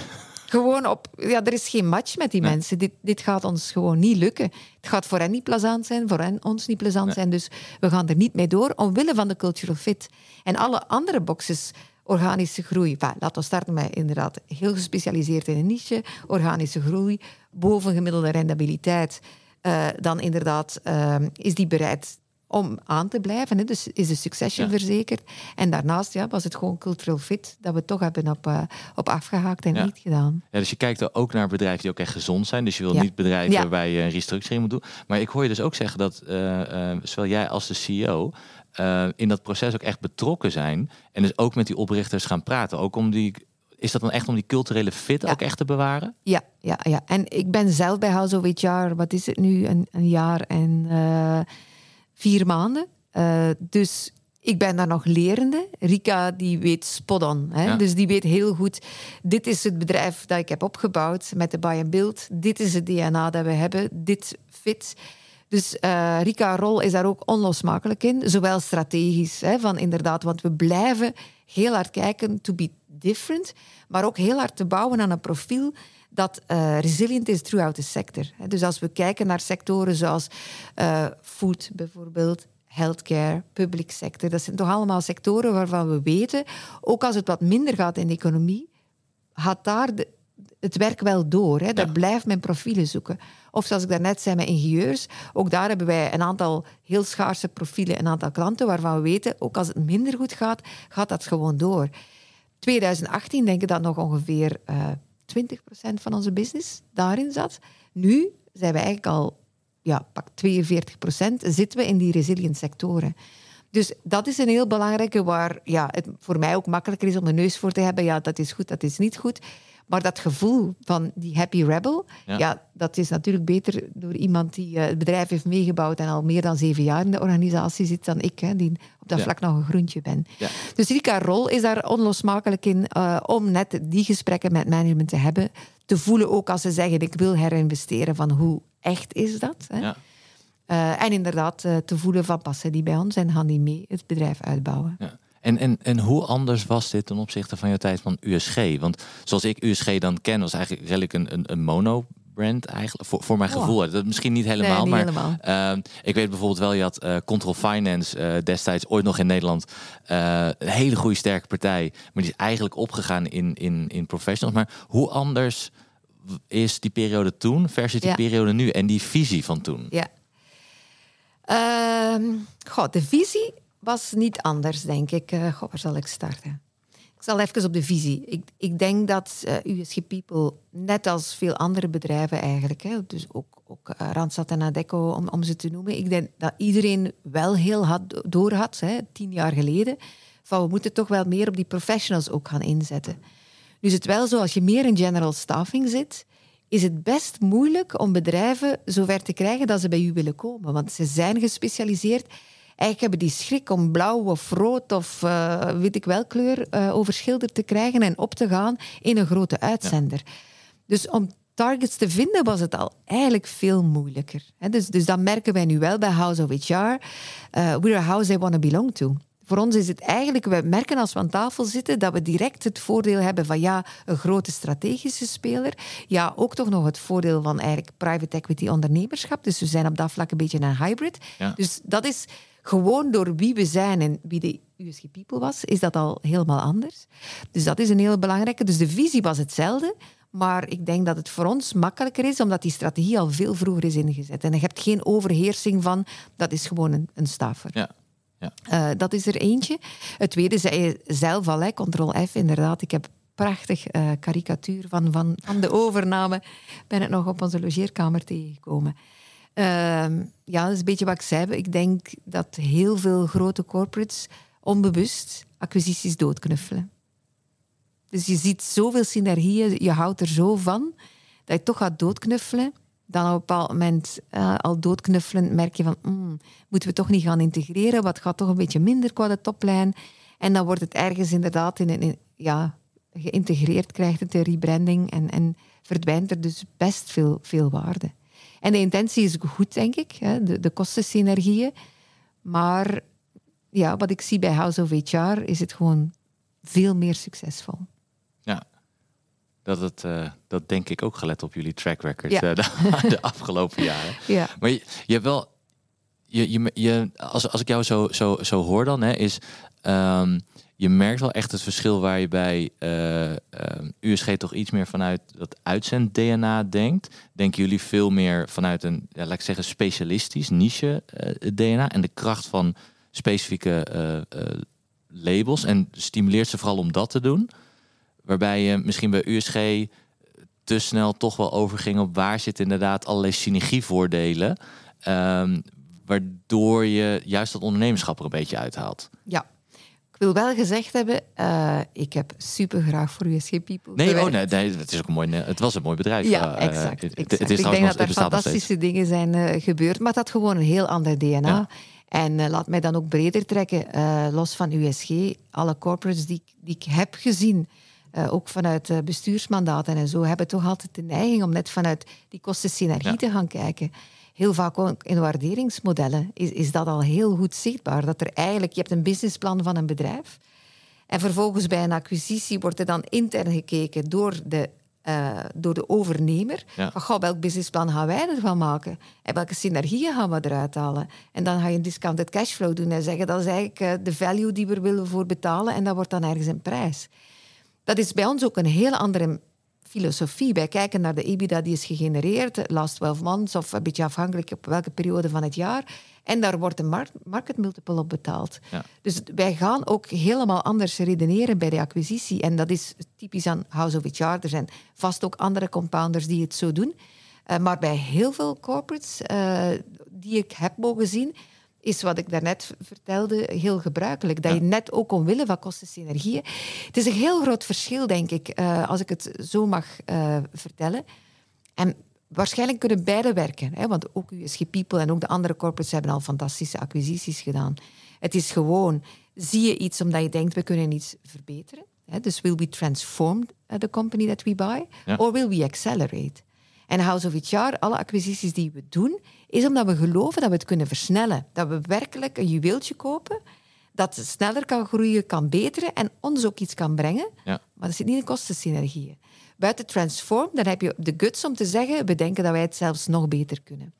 Gewoon op, ja, er is geen match met die Nee. mensen. Dit, dit gaat ons gewoon niet lukken. Het gaat voor hen niet plezant zijn, voor hen ons niet plezant Nee. zijn. Dus we gaan er niet mee door, omwille van de cultural fit. En alle andere boxes, organische groei. Enfin, laten we starten met inderdaad heel gespecialiseerd in een niche. Organische groei, bovengemiddelde rendabiliteit. Eh, dan inderdaad eh, is die bereid om aan te blijven. Hè? Dus is de succession Ja. verzekerd. En daarnaast ja, was het gewoon cultural fit dat we toch hebben op, eh, op afgehaakt en Ja. niet gedaan. Ja, dus je kijkt er ook naar bedrijven die ook echt gezond zijn. Dus je wil niet bedrijven waarbij je een restructuring moet doen. Maar ik hoor je dus ook zeggen dat zowel jij als de CEO eh, in dat proces ook echt betrokken zijn. En dus ook met die oprichters gaan praten. Ook om die, is dat dan echt om die culturele fit Ja. ook echt te bewaren? Ja, ja, ja. En ik ben zelf bij House of HR, wat is het nu, een, een jaar en eh, vier maanden. Eh, dus ik ben daar nog lerende. Rika, die weet spot on. Hè? Ja. Dus die weet heel goed, dit is het bedrijf dat ik heb opgebouwd met de buy and build. Dit is het DNA dat we hebben. Dit fit. Dus eh Rika rol is daar ook onlosmakelijk in. Zowel strategisch, hè, van inderdaad, want we blijven heel hard kijken to be different, maar ook heel hard te bouwen aan een profiel dat eh, resilient is throughout the sector. Dus als we kijken naar sectoren zoals eh, food bijvoorbeeld, healthcare, public sector, dat zijn toch allemaal sectoren waarvan we weten, ook als het wat minder gaat in de economie, gaat daar de- het werk wel door. Hè. Daar Ja. blijft men profielen zoeken. Of zoals ik daarnet zei met ingenieurs, ook daar hebben wij een aantal heel schaarse profielen, een aantal klanten waarvan we weten, ook als het minder goed gaat, gaat dat gewoon door. 2018 denk ik dat nog ongeveer eh 20% van onze business daarin zat. Nu zijn we eigenlijk al, ja, pak 42% zitten we in die resilient sectoren. Dus dat is een heel belangrijke waar ja, het voor mij ook makkelijker is om de neus voor te hebben. Ja, dat is goed, dat is niet goed. Maar dat gevoel van die happy rebel, Ja. ja, dat is natuurlijk beter door iemand die eh, het bedrijf heeft meegebouwd en al meer dan zeven jaar in de organisatie zit dan ik, hè, die op dat Ja. vlak nog een groentje ben. Ja. Dus Rika rol is daar onlosmakelijk in eh, om net die gesprekken met management te hebben. Te voelen ook als ze zeggen ik wil herinvesteren van hoe echt is dat. Hè? Ja. Eh, en inderdaad te voelen van passen die bij ons en gaan die mee het bedrijf uitbouwen. Ja. En, en, en hoe anders was dit ten opzichte van jouw tijd van USG? Want zoals ik USG dan ken, was eigenlijk redelijk een, een, een mono-brand eigenlijk. Voor, voor mijn Oh. gevoel. Dat misschien niet helemaal, Nee, niet maar helemaal. ehm, ik weet bijvoorbeeld wel, je had eh, Control Finance eh, destijds ooit nog in Nederland. eh, een hele goede sterke partij, maar die is eigenlijk opgegaan in, in, in professionals. Maar hoe anders is die periode toen versus die Ja. periode nu en die visie van toen? Ja. Ehm, goh, de visie was niet anders, denk ik. Eh, goh, waar zal ik starten? Ik zal even op de visie. Ik, ik denk dat eh, USG People, net als veel andere bedrijven eigenlijk, hè, dus ook, ook eh, Randstad en Adecco, om, om ze te noemen, ik denk dat iedereen wel heel had, door had, hè, tien jaar geleden, van we moeten toch wel meer op die professionals ook gaan inzetten. Nu is het wel zo, als je meer in general staffing zit, is het best moeilijk om bedrijven zover te krijgen dat ze bij u willen komen. Want ze zijn gespecialiseerd. Eigenlijk hebben die schrik om blauw of rood of eh, weet ik wel kleur eh, overschilderd te krijgen en op te gaan in een grote uitzender. Dus om targets te vinden was het al eigenlijk veel moeilijker. Dus, dus dat merken wij nu wel bij House of HR. Eh we're a house they want to belong to. voor ons is het eigenlijk, we merken als we aan tafel zitten, dat we direct het voordeel hebben van ja, een grote strategische speler. Ja, ook toch nog het voordeel van eigenlijk private equity ondernemerschap. Dus we zijn op dat vlak een beetje een hybrid. Ja. Dus dat is gewoon door wie we zijn en wie de USG People was, is dat al helemaal anders. Dus dat is een hele belangrijke. Dus de visie was hetzelfde. Maar ik denk dat het voor ons makkelijker is, omdat die strategie al veel vroeger is ingezet. En je hebt geen overheersing van, dat is gewoon een, een stafer. Ja. Ja. Eh, dat is er eentje. Het tweede zei je zelf al, hè, Ctrl F, inderdaad. Ik heb prachtig eh, karikatuur van, van, van de overname. Ben het nog op onze logeerkamer tegengekomen. Ehm, ja, dat is een beetje wat ik zei. Ik denk dat heel veel grote corporates onbewust acquisities doodknuffelen. Dus je ziet zoveel synergieën, je houdt er zo van, dat je toch gaat doodknuffelen. Dan op een bepaald moment eh, al doodknuffelen merk je van, mm, moeten we toch niet gaan integreren, wat gaat toch een beetje minder qua de toplijn. En dan wordt het ergens inderdaad in in- ja, geïntegreerd, krijgt het een rebranding en, en verdwijnt er dus best veel, veel waarde. En de intentie is goed, denk ik, hè, de, de kostensynergieën. Maar ja, wat ik zie bij House of HR is het gewoon veel meer succesvol. Dat, het, eh, dat denk ik ook gelet op jullie track record Ja. eh, de, [LAUGHS] de afgelopen jaren. Ja, Maar je, je hebt wel, je, je, je, als, als ik jou zo, zo, zo hoor dan, hè, is ehm, je merkt wel echt het verschil waar je bij eh, ehm, USG toch iets meer vanuit dat uitzend-DNA denkt. Denken jullie veel meer vanuit een, ja, laat ik zeggen, specialistisch niche eh, en de kracht van specifieke eh, eh, labels en stimuleert ze vooral om dat te doen. Waarbij je misschien bij USG te snel toch wel overging op waar zitten inderdaad allerlei synergievoordelen. ehm, waardoor je juist dat ondernemerschap er een beetje uithaalt. ja. Wil wel gezegd hebben, eh, ik heb super graag voor USG People Nee, oh nee, nee, het is ook een mooi, het was een mooi bedrijf. Ja, Eh, exact. het- exact. Het, is ik denk nog- dat er fantastische dingen zijn eh, gebeurd, maar dat had gewoon een heel ander DNA. Ja. En eh, laat mij dan ook breder trekken, eh, los van USG, alle corporates die, ik- die ik heb gezien, eh, ook vanuit eh, bestuursmandaten en zo, hebben toch altijd de neiging om net vanuit die kostensynergie Ja. te gaan kijken. Heel vaak ook in waarderingsmodellen is, is dat al heel goed zichtbaar. Dat er eigenlijk, je hebt een businessplan van een bedrijf. En vervolgens bij een acquisitie wordt er dan intern gekeken door de, eh, door de overnemer. Ja. Van, goh, welk businessplan gaan wij ervan maken? En welke synergieën gaan we eruit halen? En dan ga je een discounted cashflow doen en zeggen dat is eigenlijk eh, de value die we willen voor betalen en dat wordt dan ergens een prijs. Dat is bij ons ook een heel andere filosofie. Wij kijken naar de EBITDA die is gegenereerd, last 12 months of een beetje afhankelijk op welke periode van het jaar. En daar wordt een mar- market multiple op betaald. Ja. Dus wij gaan ook helemaal anders redeneren bij de acquisitie. En dat is typisch aan House of HR. Er zijn vast ook andere compounders die het zo doen. Eh, maar bij heel veel corporates eh, die ik heb mogen zien, is wat ik daarnet vertelde heel gebruikelijk. Dat Ja. je net ook omwille van kostensynergieën... Het is een heel groot verschil, denk ik, eh, als ik het zo mag eh, vertellen. En waarschijnlijk kunnen beide werken. Hè? Want ook USG People en ook de andere corporates hebben al fantastische acquisities gedaan. Het is gewoon, zie je iets omdat je denkt, we kunnen iets verbeteren. Hè? Dus will we transform uh, the company that we buy? Ja. Or will we accelerate? En House of HR, alle acquisities die we doen, is omdat we geloven dat we het kunnen versnellen. Dat we werkelijk een juweeltje kopen dat sneller kan groeien, kan beteren en ons ook iets kan brengen. Ja. Maar dat zit niet in kostensynergieën. Buiten Transform, dan heb je de guts om te zeggen, we denken dat wij het zelfs nog beter kunnen.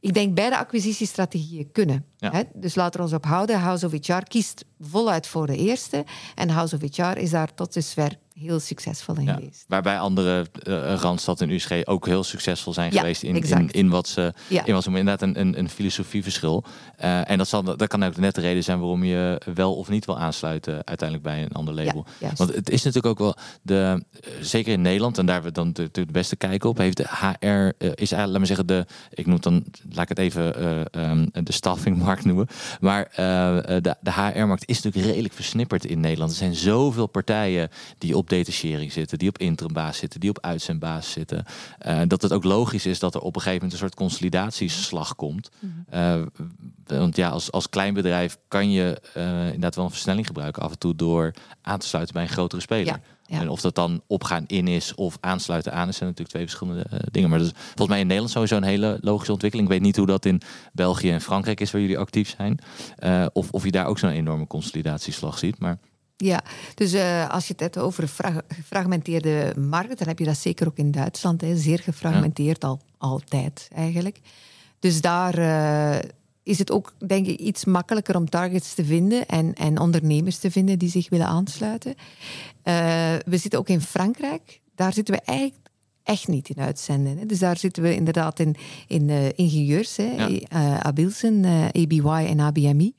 Ik denk beide acquisitiestrategieën kunnen. Ja. Hè? Dus laten we ons ophouden. House of HR kiest voluit voor de eerste. En House of HR is daar tot dusver heel succesvol in Ja, geweest. waarbij andere eh, Randstad en USG ook heel succesvol zijn Ja, geweest in, in, in wat ze Ja. in wat ze inderdaad een, een, een filosofieverschil. Eh, en dat, zal, dat kan ook net de reden zijn waarom je wel of niet wil aansluiten uiteindelijk bij een ander label. Want het is natuurlijk ook wel de, eh, zeker in Nederland, en daar hebben we dan de, de beste kijk op, heeft de HR, is eigenlijk, laat maar zeggen, de, ik noem het dan, laat ik het even ehm, de staffingmarkt noemen. Maar de, de HR-markt is natuurlijk redelijk versnipperd in Nederland. Er zijn zoveel partijen die op detachering zitten, die op interimbaas zitten, die op uitzendbaas zitten. Eh, dat het ook logisch is dat er op een gegeven moment een soort consolidatieslag komt. Mhm. Eh, want ja, als, als klein bedrijf kan je eh, inderdaad wel een versnelling gebruiken af en toe door aan te sluiten bij een grotere speler. Ja, En of dat dan opgaan in is of aansluiten aan is, zijn natuurlijk twee verschillende uh, dingen. Maar dat is volgens mij in Nederland sowieso een hele logische ontwikkeling. Ik weet niet hoe dat in België en Frankrijk is, waar jullie actief zijn. Uh, of, of je daar ook zo'n enorme consolidatieslag ziet. Maar ja, dus uh, als je het hebt over een gefragmenteerde markt, dan heb je dat zeker ook in Duitsland. Hè, zeer gefragmenteerd al altijd eigenlijk. Dus daar uh, is het ook, denk ik, iets makkelijker om targets te vinden en, en ondernemers te vinden die zich willen aansluiten. Uh, we zitten ook in Frankrijk. Daar zitten we eigenlijk echt niet in uitzenden. Hè. Dus daar zitten we inderdaad in, in ingenieurs, hè, ja. Abilsen, ABY en ABMI.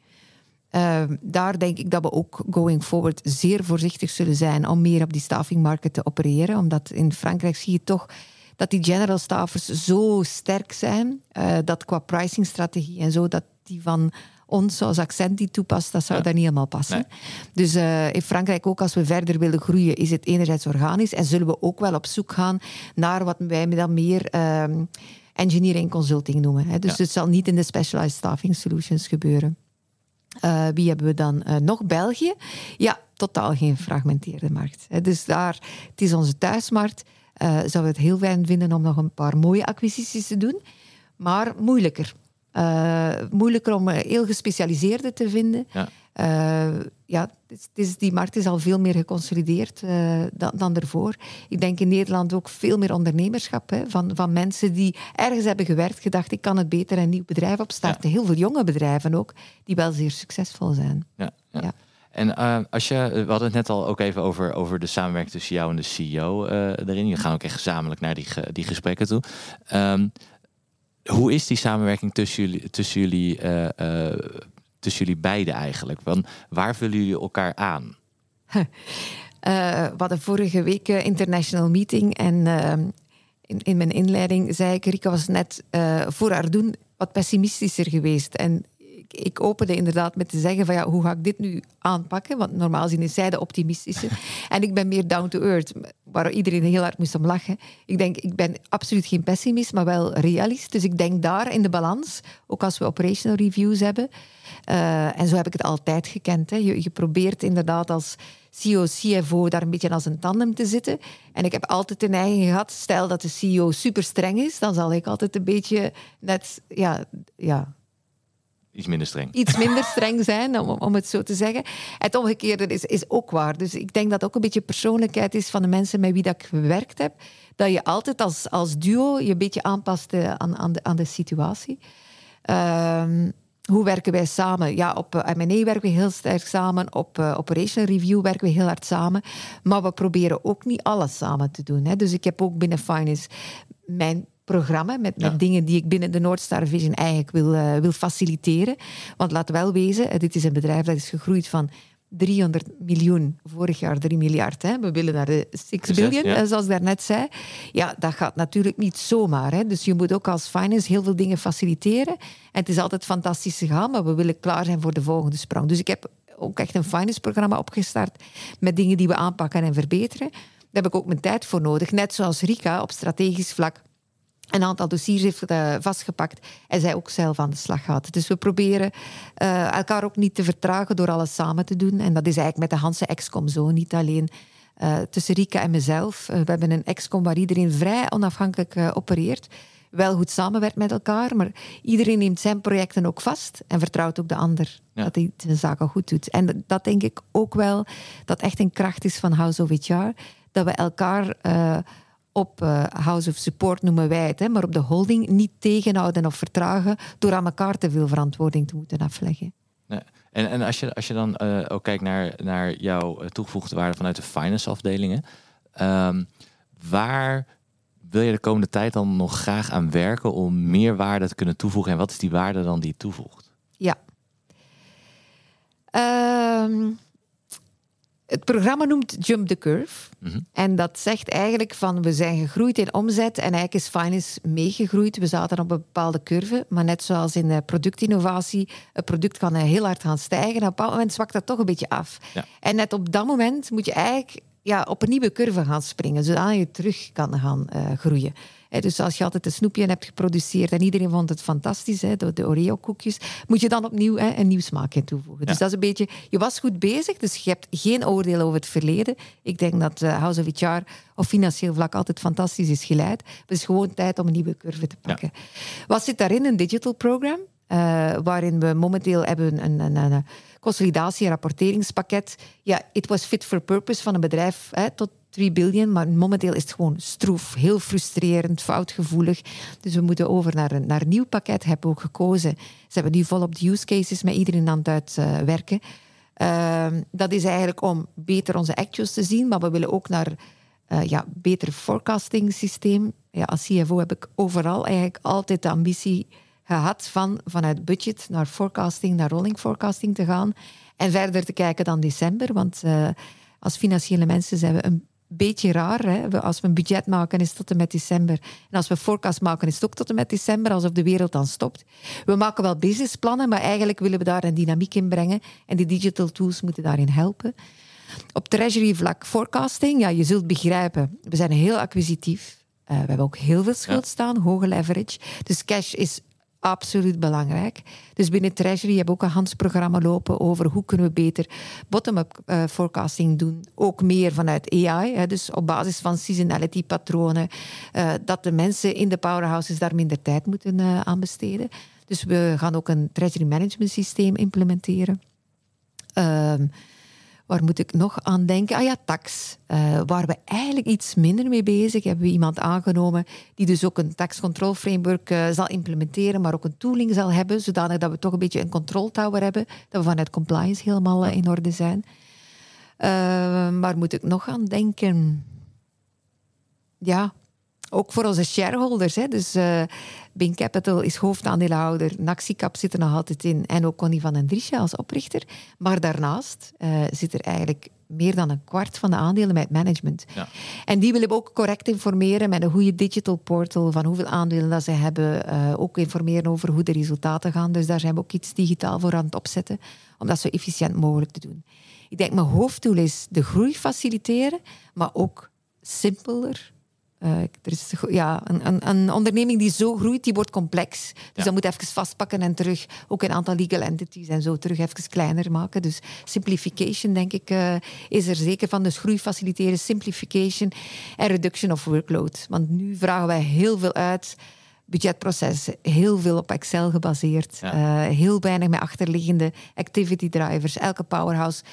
Uh, daar denk ik dat we ook going forward zeer voorzichtig zullen zijn om meer op die staffingmarkt te opereren. Omdat in Frankrijk zie je toch dat die general staffers zo sterk zijn, uh, dat qua pricingstrategie en zo, dat die van ons zoals accent die toepast, dat zou ja. daar niet helemaal passen. Dus uh, in Frankrijk ook, als we verder willen groeien, is het enerzijds organisch en zullen we ook wel op zoek gaan naar wat wij dan meer um, engineering consulting noemen. Hè. Dus ja. het zal niet in de specialized staffing solutions gebeuren. Uh, wie hebben we dan uh, nog? België. Ja, totaal geen fragmenteerde markt. Hè. Dus daar, het is onze thuismarkt. Uh, zouden we het heel fijn vinden om nog een paar mooie acquisities te doen. Maar moeilijker. moeilijker om heel gespecialiseerde te vinden. Ja. Ja, het is, die markt is al veel meer geconsolideerd dan, dan ervoor. Ik denk in Nederland ook veel meer ondernemerschap hè, van, van mensen die ergens hebben gewerkt, gedacht ik kan het beter een nieuw bedrijf opstarten. Ja. Heel veel jonge bedrijven ook, die wel zeer succesvol zijn. Ja, ja. ja. En uh, als je, we hadden het net al ook even over, over de samenwerking tussen jou en de CEO uh, erin. Je gaan ook echt gezamenlijk naar die, die gesprekken toe. Um, hoe is die samenwerking tussen jullie, tussen jullie, uh, tussen jullie beiden eigenlijk? Want waar vullen jullie elkaar aan? Uh, [LAUGHS] we hadden vorige week een international meeting en uh, in, in, mijn inleiding zei ik, Rika was net uh, voor haar doen wat pessimistischer geweest. En ik opende inderdaad met te zeggen van ja, hoe ga ik dit nu aanpakken? Want normaal gezien is zij de optimistische. [LAUGHS] en ik ben meer down to earth, waar iedereen heel hard moest om lachen. Ik denk, ik ben absoluut geen pessimist, maar wel realist. Dus ik denk daar in de balans, ook als we operational reviews hebben. Uh, en zo heb ik het altijd gekend. Hè. Je, je probeert inderdaad als CEO, CFO daar een beetje als een tandem te zitten. En ik heb altijd de neiging gehad, stel dat de CEO super streng is, dan zal ik altijd een beetje net, ja, ja Iets minder streng. Iets minder streng zijn, om, om het zo te zeggen. Het omgekeerde is, is ook waar. Dus ik denk dat ook een beetje persoonlijkheid is van de mensen met wie dat ik gewerkt heb. Dat je altijd als, als duo je een beetje aanpast eh, aan, aan, de, aan de situatie. Um, hoe werken wij samen? Ja, op uh, M&A werken we heel sterk samen. Op uh, Operation Review werken we heel hard samen. Maar we proberen ook niet alles samen te doen. Hè. Dus ik heb ook binnen Finance mijn programma met, met ja. dingen die ik binnen de Noordstar Vision eigenlijk wil, uh, wil faciliteren. Want laat wel wezen, dit is een bedrijf dat is gegroeid van 300 miljoen, vorig jaar 3 miljard. Hè. We willen naar de 6 biljoen, ja. zoals ik daarnet zei. Ja, dat gaat natuurlijk niet zomaar. Hè. Dus je moet ook als finance heel veel dingen faciliteren. En het is altijd fantastisch gegaan, maar we willen klaar zijn voor de volgende sprong. Dus ik heb ook echt een finance-programma opgestart met dingen die we aanpakken en verbeteren. Daar heb ik ook mijn tijd voor nodig. Net zoals Rika op strategisch vlak een aantal dossiers heeft uh, vastgepakt en zij ook zelf aan de slag gaat. Dus we proberen uh, elkaar ook niet te vertragen door alles samen te doen. En dat is eigenlijk met de Hanse Excom zo, niet alleen uh, tussen Rika en mezelf. we hebben een Excom waar iedereen vrij onafhankelijk opereert. Wel goed samenwerkt met elkaar, maar iedereen neemt zijn projecten ook vast en vertrouwt ook de ander ja. dat hij zijn zaken goed doet. En dat denk ik ook wel, dat echt een kracht is van House of HR, dat we elkaar op uh, House of Support noemen wij het, hè, maar op de holding niet tegenhouden of vertragen door aan elkaar te veel verantwoording te moeten afleggen. En, en als, je, als je dan uh, ook kijkt naar, naar jouw eh, toegevoegde waarde vanuit de finance afdelingen, um, waar wil je de komende tijd dan nog graag aan werken om meer waarde te kunnen toevoegen? En wat is die waarde dan die je toevoegt? Ja. Um, het programma noemt Jump the Curve. Mm -hmm. En dat zegt eigenlijk van we zijn gegroeid in omzet en eigenlijk is finance meegegroeid. We zaten op een bepaalde curve, maar net zoals in productinnovatie, een product kan heel hard gaan stijgen. En op een bepaald moment zwakt dat toch een beetje af. Ja. En net op dat moment moet je eigenlijk ja, op een nieuwe curve gaan springen, zodat je terug kan gaan uh, groeien. Dus als je altijd een snoepje hebt geproduceerd en iedereen vond het fantastisch, de, de Oreo-koekjes, moet je dan opnieuw een nieuw smaakje toevoegen. Dus dat is een beetje, je was goed bezig, dus je hebt geen oordeel over het verleden. Ik denk dat uh, House of HR op financieel vlak altijd fantastisch is geleid. Het is gewoon tijd om een nieuwe curve te pakken. Wat zit daarin? Een digital program, uh, waarin we momenteel hebben een, een, een consolidatie- en rapporteringspakket. Ja, it was fit for purpose van een bedrijf hè, tot 3 biljoen, maar momenteel is het gewoon stroef, heel frustrerend, foutgevoelig. Dus we moeten over naar een, naar nieuw pakket, hebben we ook gekozen. Ze hebben nu volop de use cases met iedereen aan het uitwerken. Uh, dat is eigenlijk om beter onze actuals te zien, maar we willen ook naar uh, ja, beter forecasting systeem. Ja, als CFO heb ik overal eigenlijk altijd de ambitie gehad van vanuit budget naar forecasting, naar rolling forecasting te gaan. En verder te kijken dan december. Want uh, als financiële mensen zijn we een beetje raar. Hè? Als we een budget maken is het tot en met december. En als we forecast maken is het ook tot en met december, alsof de wereld dan stopt. We maken wel businessplannen, maar eigenlijk willen we daar een dynamiek in brengen. En die digital tools moeten daarin helpen. Op treasury vlak forecasting, ja, je zult begrijpen, we zijn heel acquisitief. Uh, we hebben ook heel veel schuld staan, hoge leverage. Dus cash is absoluut belangrijk. Dus binnen Treasury hebben we ook een handelsprogramma lopen over hoe kunnen we beter bottom-up uh, forecasting doen. Ook meer vanuit AI, hè, dus op basis van seasonality patronen. Uh, dat de mensen in de powerhouses daar minder tijd moeten uh, aan besteden. Dus we gaan ook een treasury management systeem implementeren. Ehm, Waar moet ik nog aan denken? Ah ja, tax. Uh, waar we eigenlijk iets minder mee bezig hebben we iemand aangenomen die dus ook een tax control framework uh, zal implementeren, maar ook een tooling zal hebben, zodanig dat we toch een beetje een control tower hebben, dat we vanuit compliance helemaal uh, in orde zijn. waar moet ik nog aan denken? Ja, ook voor onze shareholders. Hè. Dus uh, Bain Capital is hoofdaandeelhouder. Naxicap zit er nog altijd in. En ook Connie van den Driesje als oprichter. Maar daarnaast uh, zit er eigenlijk meer dan een kwart van de aandelen met management. Ja. En die willen we ook correct informeren met een goede digital portal van hoeveel aandelen dat ze hebben. Uh, ook informeren over hoe de resultaten gaan. Dus daar zijn we ook iets digitaal voor aan het opzetten. Om dat zo efficiënt mogelijk te doen. Ik denk, mijn hoofddoel is de groei faciliteren, maar ook simpeler, uh, er is ja, een, een, een, onderneming die zo groeit, die wordt complex. Dus ja. dat moet even vastpakken en terug ook een aantal legal entities en zo terug even kleiner maken. Dus simplification, denk ik, uh, is er zeker van. Dus groei faciliteren, simplification en reduction of workload. Want nu vragen wij heel veel uit budgetprocessen, heel veel op Excel gebaseerd, ja. uh, heel weinig met achterliggende activity drivers. Elke powerhouse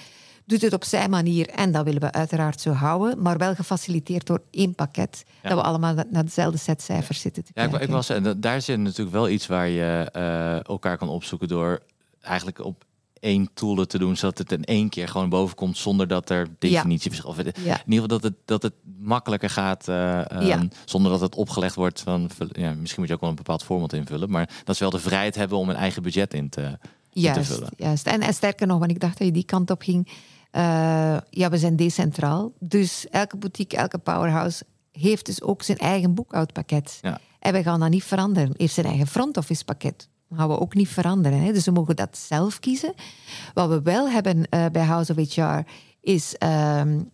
doet het op zijn manier en dat willen we uiteraard zo houden, maar wel gefaciliteerd door één pakket, ja. dat we allemaal naar dezelfde set cijfers zitten te ja, kijken. Ik, ik was, en daar zit natuurlijk wel iets waar je uh, elkaar kan opzoeken door eigenlijk op één tool te doen, zodat het in één keer gewoon boven komt zonder dat er definitieverschil. Ja. In ieder geval dat het, dat het makkelijker gaat, uh, um, ja. zonder dat het opgelegd wordt van, ja, misschien moet je ook wel een bepaald format invullen, maar dat ze wel de vrijheid hebben om een eigen budget in te, juist, in te vullen. Juist. En, en sterker nog, want ik dacht dat je die kant op ging. Uh, ja, we zijn decentraal. Dus elke boutique, elke powerhouse heeft dus ook zijn eigen boekhoudpakket. Ja. En we gaan dat niet veranderen. Heeft zijn eigen front office pakket. Dat gaan we ook niet veranderen. Hè. Dus we mogen dat zelf kiezen. Wat we wel hebben uh, bij House of HR is um,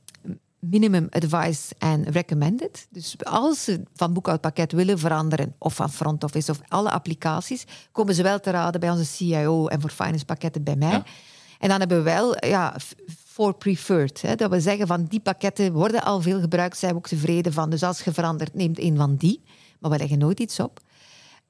minimum advice en recommended. Dus als ze van boekhoudpakket willen veranderen, of van front office of alle applicaties, komen ze wel te raden bij onze CIO en voor finance pakketten bij mij. Ja. En dan hebben we wel ja, for preferred. Hè, dat we zeggen van die pakketten worden al veel gebruikt, zijn we ook tevreden van. Dus als je verandert, neemt een van die. Maar we leggen nooit iets op.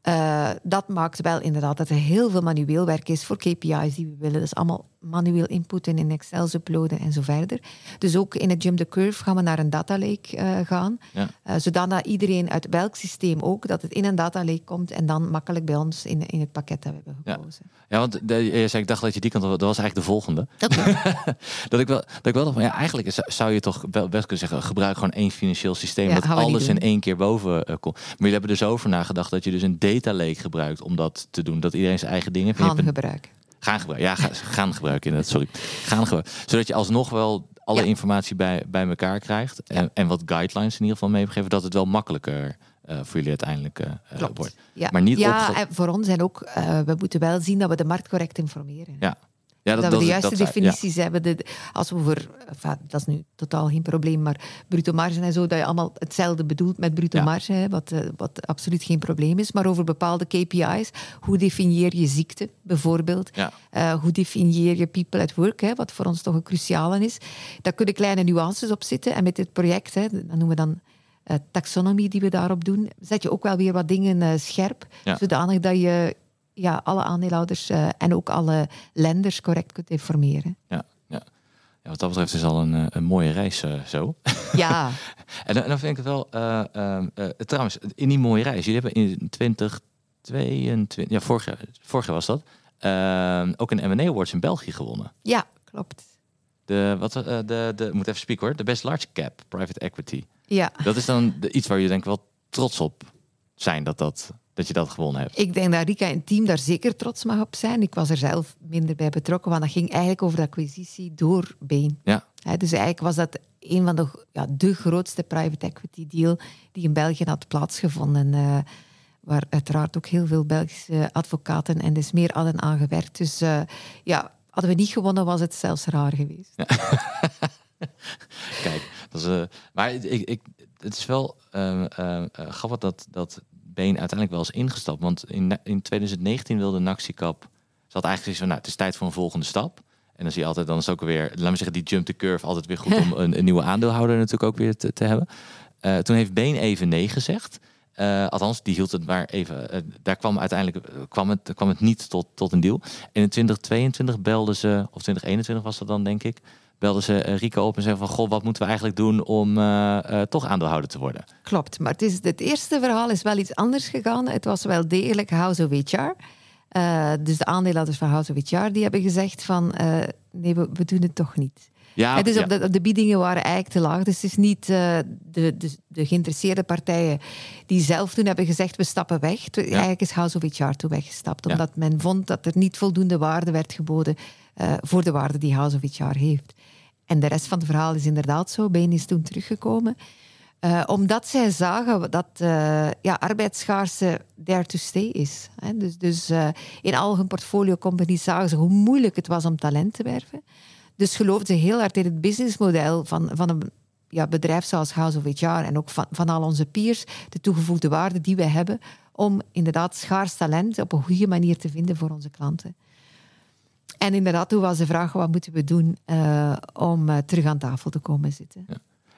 Uh, dat maakt wel inderdaad dat er heel veel manueel werk is voor KPI's die we willen. Dus allemaal manueel inputten in Excel uploaden en zo verder. Dus ook in het Jump the Curve gaan we naar een data lake uh, gaan. Ja. Uh, zodat iedereen uit welk systeem ook, dat het in een data lake komt en dan makkelijk bij ons in, in het pakket dat we hebben gekozen. Ja, ja want de, je zei, ik dacht dat je die kant dat was eigenlijk de volgende. Okay. [LAUGHS] dat, ik wel, dat ik wel dacht, van, ja, eigenlijk zou je toch wel best kunnen zeggen, gebruik gewoon één financieel systeem ja, dat alles in één keer boven komt. Maar jullie hebben er zo over nagedacht dat je dus een data lake gebruikt om dat te doen. Dat iedereen zijn eigen dingen... Gaan gebruiken. Gaan gebruiken. Ja, ga, gaan gebruiken inderdaad. Sorry. Gaan gebruiken. Zodat je alsnog wel alle ja. informatie bij, bij elkaar krijgt. En, ja. en wat guidelines in ieder geval meegeven. Dat het wel makkelijker uh, voor jullie uiteindelijk uh, wordt. Ja, maar niet ja en voor ons en ook, uh, we moeten wel zien dat we de markt correct informeren. Ja. Ja, dat, we de is- juiste dat definities hebben. De, als we voor, enfin, dat is nu totaal geen probleem, maar bruto marge en zo, dat je allemaal hetzelfde bedoelt met bruto marge, hè, wat, eh, wat absoluut geen probleem is. Maar over bepaalde KPI's, hoe definieer je ziekte bijvoorbeeld? Eh, hoe definieer je people at work, hè, wat voor ons toch een cruciale is? Daar kunnen kleine nuances op zitten. En met dit project, hè, dat noemen we dan eh, taxonomie die we daarop doen, zet je ook wel weer wat dingen scherp, Ja. zodanig dat je ja, alle aandeelhouders eh, en ook alle lenders correct kunt informeren. Ja, ja. ja, wat dat betreft is al een, eh, een mooie reis eh, zo. [LAUGHS] Ja, En dan, en dan vind ik het wel... trouwens, in die mooie reis. Jullie hebben in 2022... Ja, vorig jaar, vorig jaar was dat. ook een M&A Awards in België gewonnen. ja klopt. De, wat, de, de, ik moet even spieken hoor. De Best Large Cap Private Equity. Ja. Dat is dan de, iets waar je denk ik wel trots op zijn dat, dat, dat je dat gewonnen hebt. Ik denk dat Rika en het team daar zeker trots mag op zijn. Ik was er zelf minder bij betrokken, want dat ging eigenlijk over de acquisitie door Bain. Ja. Dus eigenlijk was dat een van de, ja, de grootste private equity deal die in België had plaatsgevonden. eh, waar uiteraard ook heel veel Belgische advocaten en dus meer hadden aangewerkt. Dus eh, ja, hadden we niet gewonnen, was het zelfs raar geweest. [LAUGHS] Kijk, dat is, eh, maar ik, ik, het is wel eh, grappig dat, dat Been uiteindelijk wel is ingestapt. Want in, in 2019 wilde Naxicap... Ze had eigenlijk zoiets van, nou, het is tijd voor een volgende stap. En dan zie je altijd, dan is ook weer, laat me zeggen, die jump the curve altijd weer goed [LAUGHS] om een, een nieuwe aandeelhouder natuurlijk ook weer te, te hebben. Eh, toen heeft Been even nee gezegd. Eh, althans, die hield het maar even. eh, daar kwam uiteindelijk kwam het, kwam het niet tot, tot een deal. En in 2022 belden ze, of 2021 was dat dan, denk ik, belden ze eh, Rico op en zeiden van, goh, wat moeten we eigenlijk doen om eh, eh, toch aandeelhouder te worden? Klopt, maar het, is, het eerste verhaal is wel iets anders gegaan. Het was wel degelijk House of HR. Dus de aandeelhouders van House of HR die hebben gezegd van nee, we, we doen het toch niet. Ja, dus ja. op de, op de biedingen waren eigenlijk te laag. Dus het is niet de, de, de geïnteresseerde partijen die zelf toen hebben gezegd we stappen weg. Eigenlijk is House of HR toen weggestapt. Ja. Omdat men vond dat er niet voldoende waarde werd geboden voor de waarde die House of HR heeft. En de rest van het verhaal is inderdaad zo. Bain is toen teruggekomen. Eh, omdat zij zagen dat eh ja, arbeidsschaarste there to stay is. Dus, dus eh, in al hun portfolio companies zagen ze hoe moeilijk het was om talent te werven. Dus geloofden ze heel hard in het businessmodel van, van een ja, bedrijf zoals House of HR en ook van, van al onze peers, de toegevoegde waarde die we hebben om inderdaad schaars talent op een goede manier te vinden voor onze klanten. En inderdaad, toen was de vraag, wat moeten we doen eh, om eh, terug aan tafel te komen zitten?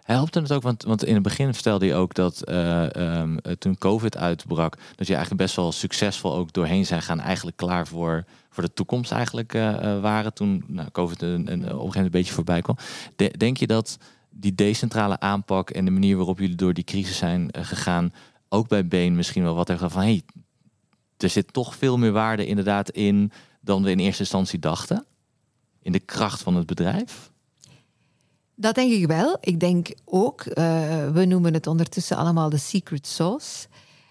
Helpt het ook, want, want in het begin vertelde je ook dat eh, ehm, eh, toen COVID uitbrak, dat je eigenlijk best wel succesvol ook doorheen zijn gaan, eigenlijk klaar voor, voor de toekomst eigenlijk waren toen nou, COVID een, een, op een gegeven moment een beetje voorbij kwam. De- denk je dat die decentrale aanpak en de manier waarop jullie door die crisis zijn gegaan, ook bij Been misschien wel wat gedaan van hey, er zit toch veel meer waarde inderdaad in dan we in eerste instantie dachten? In de kracht van het bedrijf? Dat denk ik wel. Ik denk ook, eh, we noemen het ondertussen allemaal de secret sauce,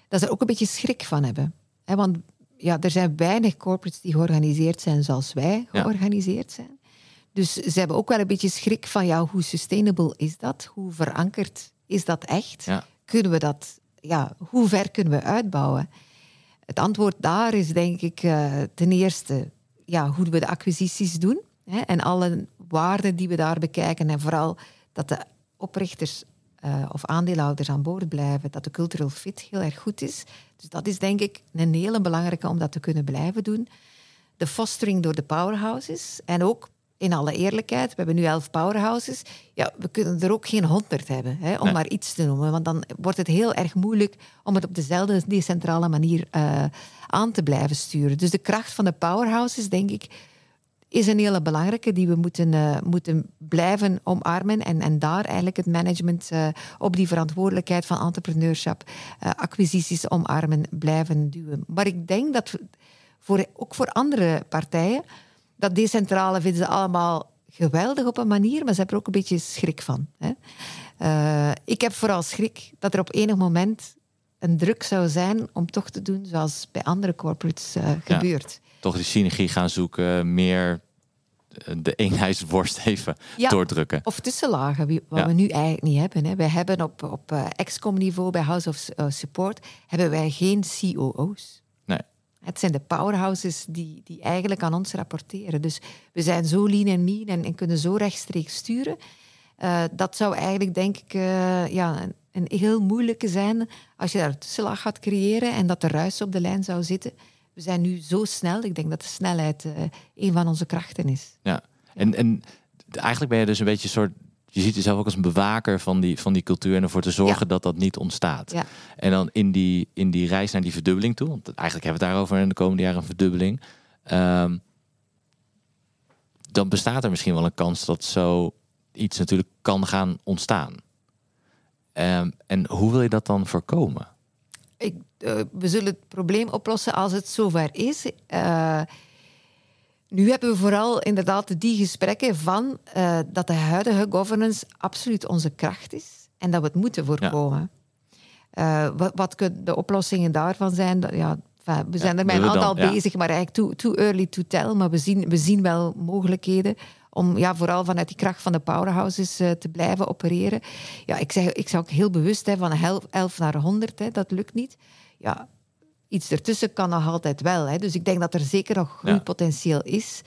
dat ze er ook een beetje schrik van hebben. Hè, want ja, er zijn weinig corporates die georganiseerd zijn zoals wij Ja. georganiseerd zijn. Dus ze hebben ook wel een beetje schrik van, ja, hoe sustainable is dat? Hoe verankerd is dat echt? Ja. Kunnen we dat, ja, hoe ver kunnen we uitbouwen? Het antwoord daar is denk ik eh, ten eerste ja, hoe we de acquisities doen. Hè, en alle waarden die we daar bekijken. En vooral dat de oprichters eh, of aandeelhouders aan boord blijven. Dat de cultural fit heel erg goed is. Dus dat is denk ik een hele belangrijke om dat te kunnen blijven doen. De fostering door de powerhouses. En ook in alle eerlijkheid, we hebben nu elf powerhouses. Ja, we kunnen er ook geen honderd hebben, hè, om Nee. maar iets te noemen. Want dan wordt het heel erg moeilijk om het op dezelfde decentrale manier eh, aan te blijven sturen. Dus de kracht van de powerhouses, denk ik, is een hele belangrijke die we moeten, eh, moeten blijven omarmen. En, en daar eigenlijk het management eh, op die verantwoordelijkheid van entrepreneurship, eh, acquisities omarmen, blijven duwen. Maar ik denk dat voor, ook voor andere partijen, dat decentrale vinden ze allemaal geweldig op een manier, maar ze hebben er ook een beetje schrik van. Hè. Eh, ik heb vooral schrik dat er op enig moment een druk zou zijn om toch te doen zoals bij andere corporates eh, gebeurt. toch die synergie gaan zoeken, meer eh, de eenheidsworst even Ja. doordrukken. Of tussenlagen, wat Ja. we nu eigenlijk niet hebben. Hè. Wij hebben op, op excom niveau bij House of Support hebben wij geen COO's. Het zijn de powerhouses die, die eigenlijk aan ons rapporteren. Dus we zijn zo lean en mean en, en kunnen zo rechtstreeks sturen. Uh, dat zou eigenlijk, denk ik, uh, ja, een, heel moeilijke zijn als je daar een tussenlaag gaat creëren en dat de ruis op de lijn zou zitten. We zijn nu zo snel. Ik denk dat de snelheid uh, een van onze krachten is. Ja, en, en eigenlijk ben je dus een beetje een soort je ziet jezelf ook als een bewaker van die, van die cultuur en ervoor te zorgen dat dat niet ontstaat. Ja. En dan in die, in die reis naar die verdubbeling toe, want eigenlijk hebben we het daarover in de komende jaren een verdubbeling. Um, dan bestaat er misschien wel een kans dat zo iets natuurlijk kan gaan ontstaan. Um, en hoe wil je dat dan voorkomen? Ik, uh, we zullen het probleem oplossen als het zover is. Uh, nu hebben we vooral inderdaad die gesprekken van uh, dat de huidige governance absoluut onze kracht is en dat we het moeten voorkomen. Ja. Uh, wat, wat de oplossingen daarvan zijn, ja, we zijn ja, er met een aantal dan, bezig, maar eigenlijk too, too, early to tell. Maar we zien, we zien wel mogelijkheden om ja, vooral vanuit die kracht van de powerhouses uh, te blijven opereren. Ja, ik, zeg, ik zeg ook heel bewust hè, van 11 naar 100, hè, dat lukt niet. Ja, iets ertussen kan nog altijd wel. Hè. Dus ik denk dat er zeker nog groeipotentieel ja. is.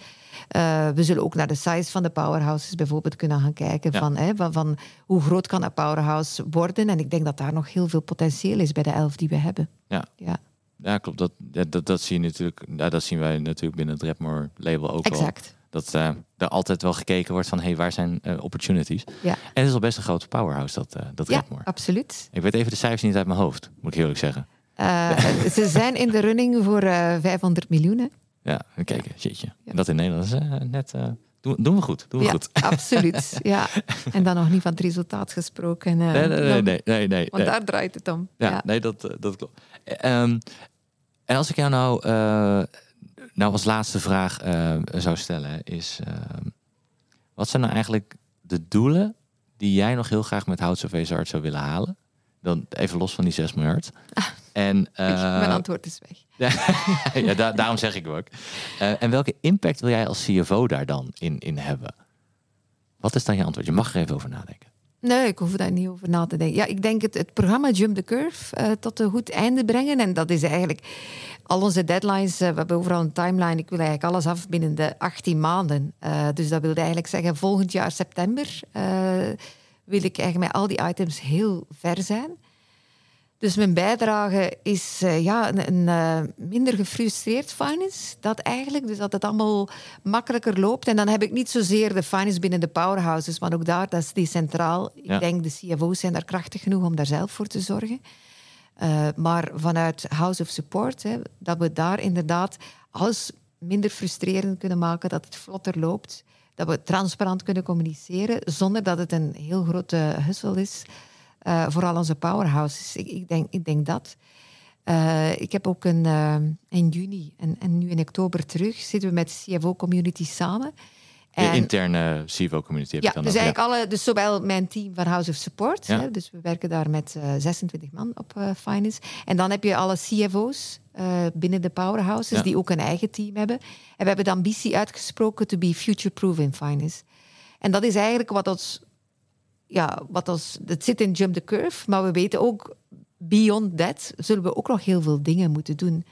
Uh, we zullen ook naar de size van de powerhouses bijvoorbeeld kunnen gaan kijken. Ja. Van, hè, van, van, hoe groot kan een powerhouse worden. En ik denk dat daar nog heel veel potentieel is bij de elf die we hebben. Ja, ja. ja klopt. Dat, dat, dat, zie je natuurlijk, ja, dat zien wij natuurlijk binnen het Redmore label ook exact. al. Dat uh, er altijd wel gekeken wordt van hey, waar zijn uh, opportunities. Ja. En het is al best een grote powerhouse, dat, dat ja, Redmore. absoluut. Ik weet even de cijfers niet uit mijn hoofd, moet ik eerlijk zeggen. Uh, ze zijn in de running voor uh, 500 miljoen. Ja, kijk, jeetje. Ja. Dat in Nederland is uh, net. Doen, doen, we goed. Doen we ja, goed. [LAUGHS] absoluut. Ja. [LAUGHS] En dan nog niet van het resultaat gesproken. nee, nee, nee, nee, nee, nee, Want nee. daar draait het om. Ja, ja. nee, dat, dat klopt. Um, en als ik jou nou, nou als laatste vraag zou stellen, is: wat zijn nou eigenlijk de doelen die jij nog heel graag met Houtse Veesart zou willen halen? Dan even los van die 6 miljard. Ah, [LAUGHS] en, uh, mijn antwoord is weg. [LAUGHS] ja, da daarom zeg ik ook. Uh, en welke impact wil jij als CFO daar dan in, in hebben? Wat is dan je antwoord? Je mag er even over nadenken. Nee, ik hoef daar niet over na te denken. Ja, ik denk het, het programma Jump the Curve uh, tot een goed einde brengen. En dat is eigenlijk al onze deadlines. Uh, we hebben overal een timeline. Ik wil eigenlijk alles af binnen de 18 maanden. Uh, dus dat wil eigenlijk zeggen volgend jaar september wil ik eigenlijk met al die items heel ver zijn. Dus mijn bijdrage is uh, ja, een, een uh, minder gefrustreerd finance. Dat eigenlijk, dus dat het allemaal makkelijker loopt. En dan heb ik niet zozeer de finance binnen de powerhouses, maar ook daar, dat is decentraal. Ja. Ik denk de CFO's zijn daar krachtig genoeg om daar zelf voor te zorgen. Uh, maar vanuit House of Support, hè, dat we daar inderdaad alles minder frustrerend kunnen maken, dat het vlotter loopt dat we transparant kunnen communiceren zonder dat het een heel grote hussel is. Uh, voor al onze powerhouses. Ik, ik, denk, ik denk dat. Uh, ik heb ook een, uh, in juni en, en nu in oktober terug zitten we met de CFO-community samen. En, de interne CFO-community heb ja, ik dan dus ook, eigenlijk alle, dus zowel mijn team van House of Support, ja. hè, dus we werken daar met 26 man op finance. En dan heb je alle CFO's binnen de powerhouses, ja. die ook een eigen team hebben. En we hebben de ambitie uitgesproken to be future-proof in finance. En dat is eigenlijk wat ons, ja, wat ons, het zit in Jump the Curve, maar we weten ook, beyond that, zullen we ook nog heel veel dingen moeten doen.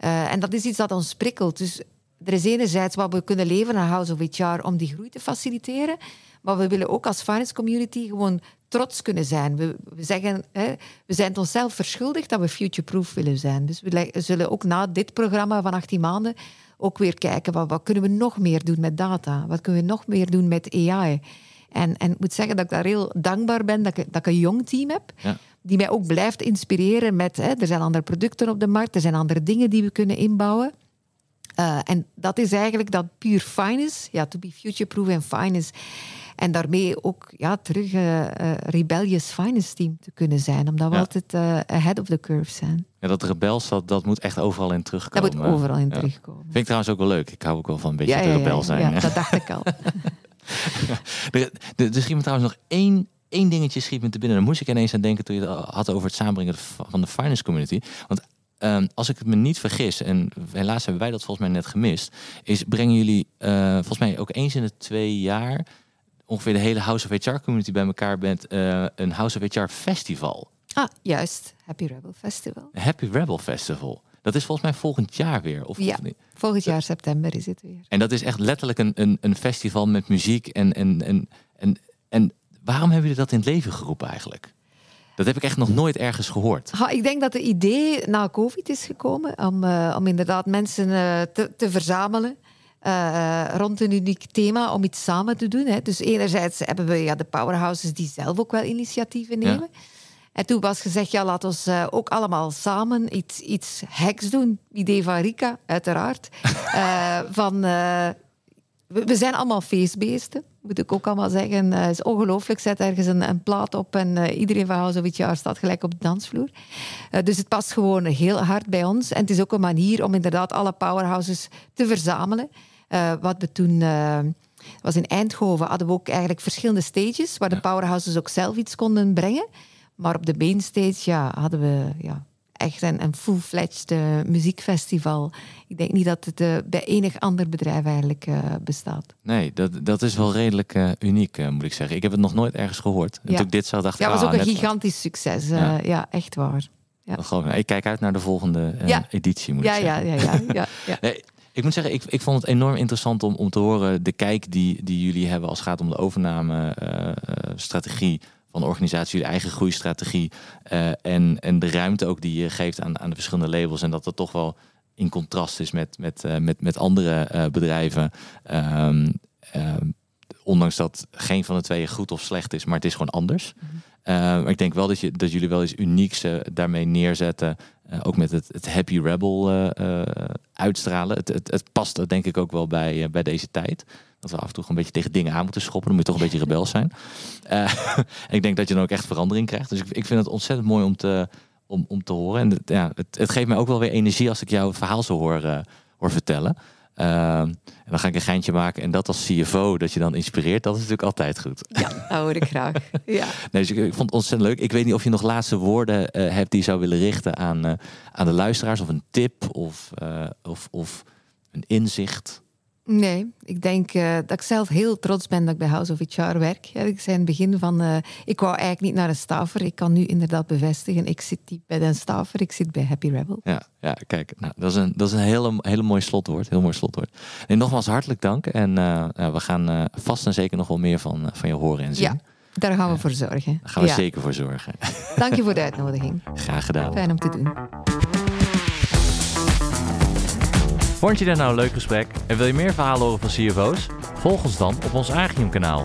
Uh, en dat is iets dat ons prikkelt. Dus er is enerzijds wat we kunnen leveren aan House of HR om die groei te faciliteren, maar we willen ook als finance community gewoon trots kunnen zijn. We, we zeggen, hè, we zijn het onszelf verschuldigd dat we future-proof willen zijn. Dus we zullen ook na dit programma van 18 maanden ook weer kijken, wat, wat kunnen we nog meer doen met data? Wat kunnen we nog meer doen met AI? En, en ik moet zeggen dat ik daar heel dankbaar ben dat ik, dat ik een jong team heb, ja. die mij ook blijft inspireren met, hè, er zijn andere producten op de markt, er zijn andere dingen die we kunnen inbouwen. Uh, en dat is eigenlijk dat puur finance, ja, to be future-proof en finance. En daarmee ook ja, terug een uh, uh, rebellious finance team te kunnen zijn. Omdat we Ja. altijd ahead of the curve zijn. Ja, dat rebels, dat, dat moet echt overal in terugkomen. Dat moet overal in Ja. terugkomen. Vind ik trouwens ook wel leuk. Ik hou ook wel van een beetje ja, rebel zijn. ja, dat dacht ik al. [LAUGHS] [LAUGHS] Er, er, er schiet me trouwens nog één, één dingetje schiet me te binnen. Daar moest ik ineens aan denken toen je het had over het samenbrengen van de finance community. Want ehm, als ik het me niet vergis, en helaas hebben wij dat volgens mij net gemist, is brengen jullie eh, volgens mij ook eens in de twee jaar ongeveer de hele House of HR community bij elkaar bent eh, een House of HR festival. ah, juist. Happy Rebel Festival. Happy Rebel Festival. Dat is volgens mij volgend jaar weer. Of, Ja. of niet? Volgend jaar september is het weer. En dat is echt letterlijk een, een, een festival met muziek. En, en, en, en, en waarom hebben jullie dat in het leven geroepen eigenlijk? Dat heb ik echt nog nooit ergens gehoord. Ha, ik denk dat het idee na COVID is gekomen om, eh, om inderdaad mensen eh, te, te verzamelen eh, rond een uniek thema om iets samen te doen. Hè. Dus enerzijds hebben we ja, de powerhouses die zelf ook wel initiatieven Ja. En toen was gezegd, ja, laat ons eh, ook allemaal samen iets, iets heks doen. Idee van Rika, uiteraard. [LAUGHS] Eh, van, eh, we, we zijn allemaal feestbeesten, moet ik ook allemaal zeggen. Het is ongelooflijk, zet ergens een, een plaat op en iedereen van House of jaar staat gelijk op de dansvloer. Dus het past gewoon heel hard bij ons. En het is ook een manier om inderdaad alle powerhouses te verzamelen. Wat we toen... was in Eindhoven hadden we ook eigenlijk verschillende stages waar de powerhouses ook zelf iets konden brengen. Maar op de mainstage ja, hadden we ja, echt een, een full-fledged eh, muziekfestival. Ik denk niet dat het eh, bij enig ander bedrijf eigenlijk eh, bestaat. Nee, dat, dat is wel redelijk uniek, moet ik zeggen. Ik heb het nog nooit ergens gehoord. En Ja. toen ik dit zag, dacht Ja, ik... het was ah, ook een gigantisch succes. Ja. ja. echt waar. Ja. geloof ik. Kijk uit naar de volgende Ja. editie, moet Ja, ik ja, zeggen. ja, ja, ja, ja. [LAUGHS] Nee, ik moet zeggen, ik, ik vond het enorm interessant om, om te horen de kijk die, die jullie hebben als het gaat om de overname-strategie van de organisatie, jullie eigen groeistrategie. eh, en, en de ruimte ook die je geeft aan, aan de verschillende labels. En dat dat toch wel in contrast is met, met, eh, met, met andere eh, bedrijven. Ehm, ondanks dat geen van de twee goed of slecht is, maar het is gewoon anders. Maar ik denk wel dat, je, dat jullie wel iets unieks daarmee neerzetten. Ook met het, het Happy Rebel uitstralen. Het, het, het past denk ik ook wel bij, bij deze tijd. Dat we af en toe een beetje tegen dingen aan moeten schoppen. Dan moet je toch een beetje rebels zijn. Eh, [LAUGHS] en ik denk dat je dan ook echt verandering krijgt. Dus ik, ik vind het ontzettend mooi om te, om, om te horen. En het, ja, het, het geeft mij ook wel weer energie als ik jouw verhaal zo hoor, eh, hoor vertellen. En dan ga ik een geintje maken. En dat als CFO, dat je dan inspireert, dat is natuurlijk altijd goed. Ja, dat hoor ik graag. [LAUGHS] Ja. Nee, dus ik, ik vond het ontzettend leuk. Ik weet niet of je nog laatste woorden eh, hebt die je zou willen richten aan, eh, aan de luisteraars. Of een tip of, eh, of, of een inzicht. Nee, ik denk eh, dat ik zelf heel trots ben dat ik bij House of HR werk. Ja, ik zei in het begin van, eh, ik wou eigenlijk niet naar een stafer. Ik kan nu inderdaad bevestigen, ik zit niet bij een stafer, ik zit bij Happy Rebel. Ja, ja kijk, nou, dat is een, dat is een hele, hele mooi slotwoord. Heel mooi slotwoord. Nee, nogmaals hartelijk dank. En eh, we gaan vast en zeker nog wel meer van, van je horen en zien. Ja, daar gaan we voor zorgen. Daar gaan we Ja. zeker voor zorgen. Dank je voor de uitnodiging. [LAUGHS] Graag gedaan. Fijn om te doen. Vond je dit nou een leuk gesprek en wil je meer verhalen horen van CFO's? Volg ons dan op ons Agium kanaal.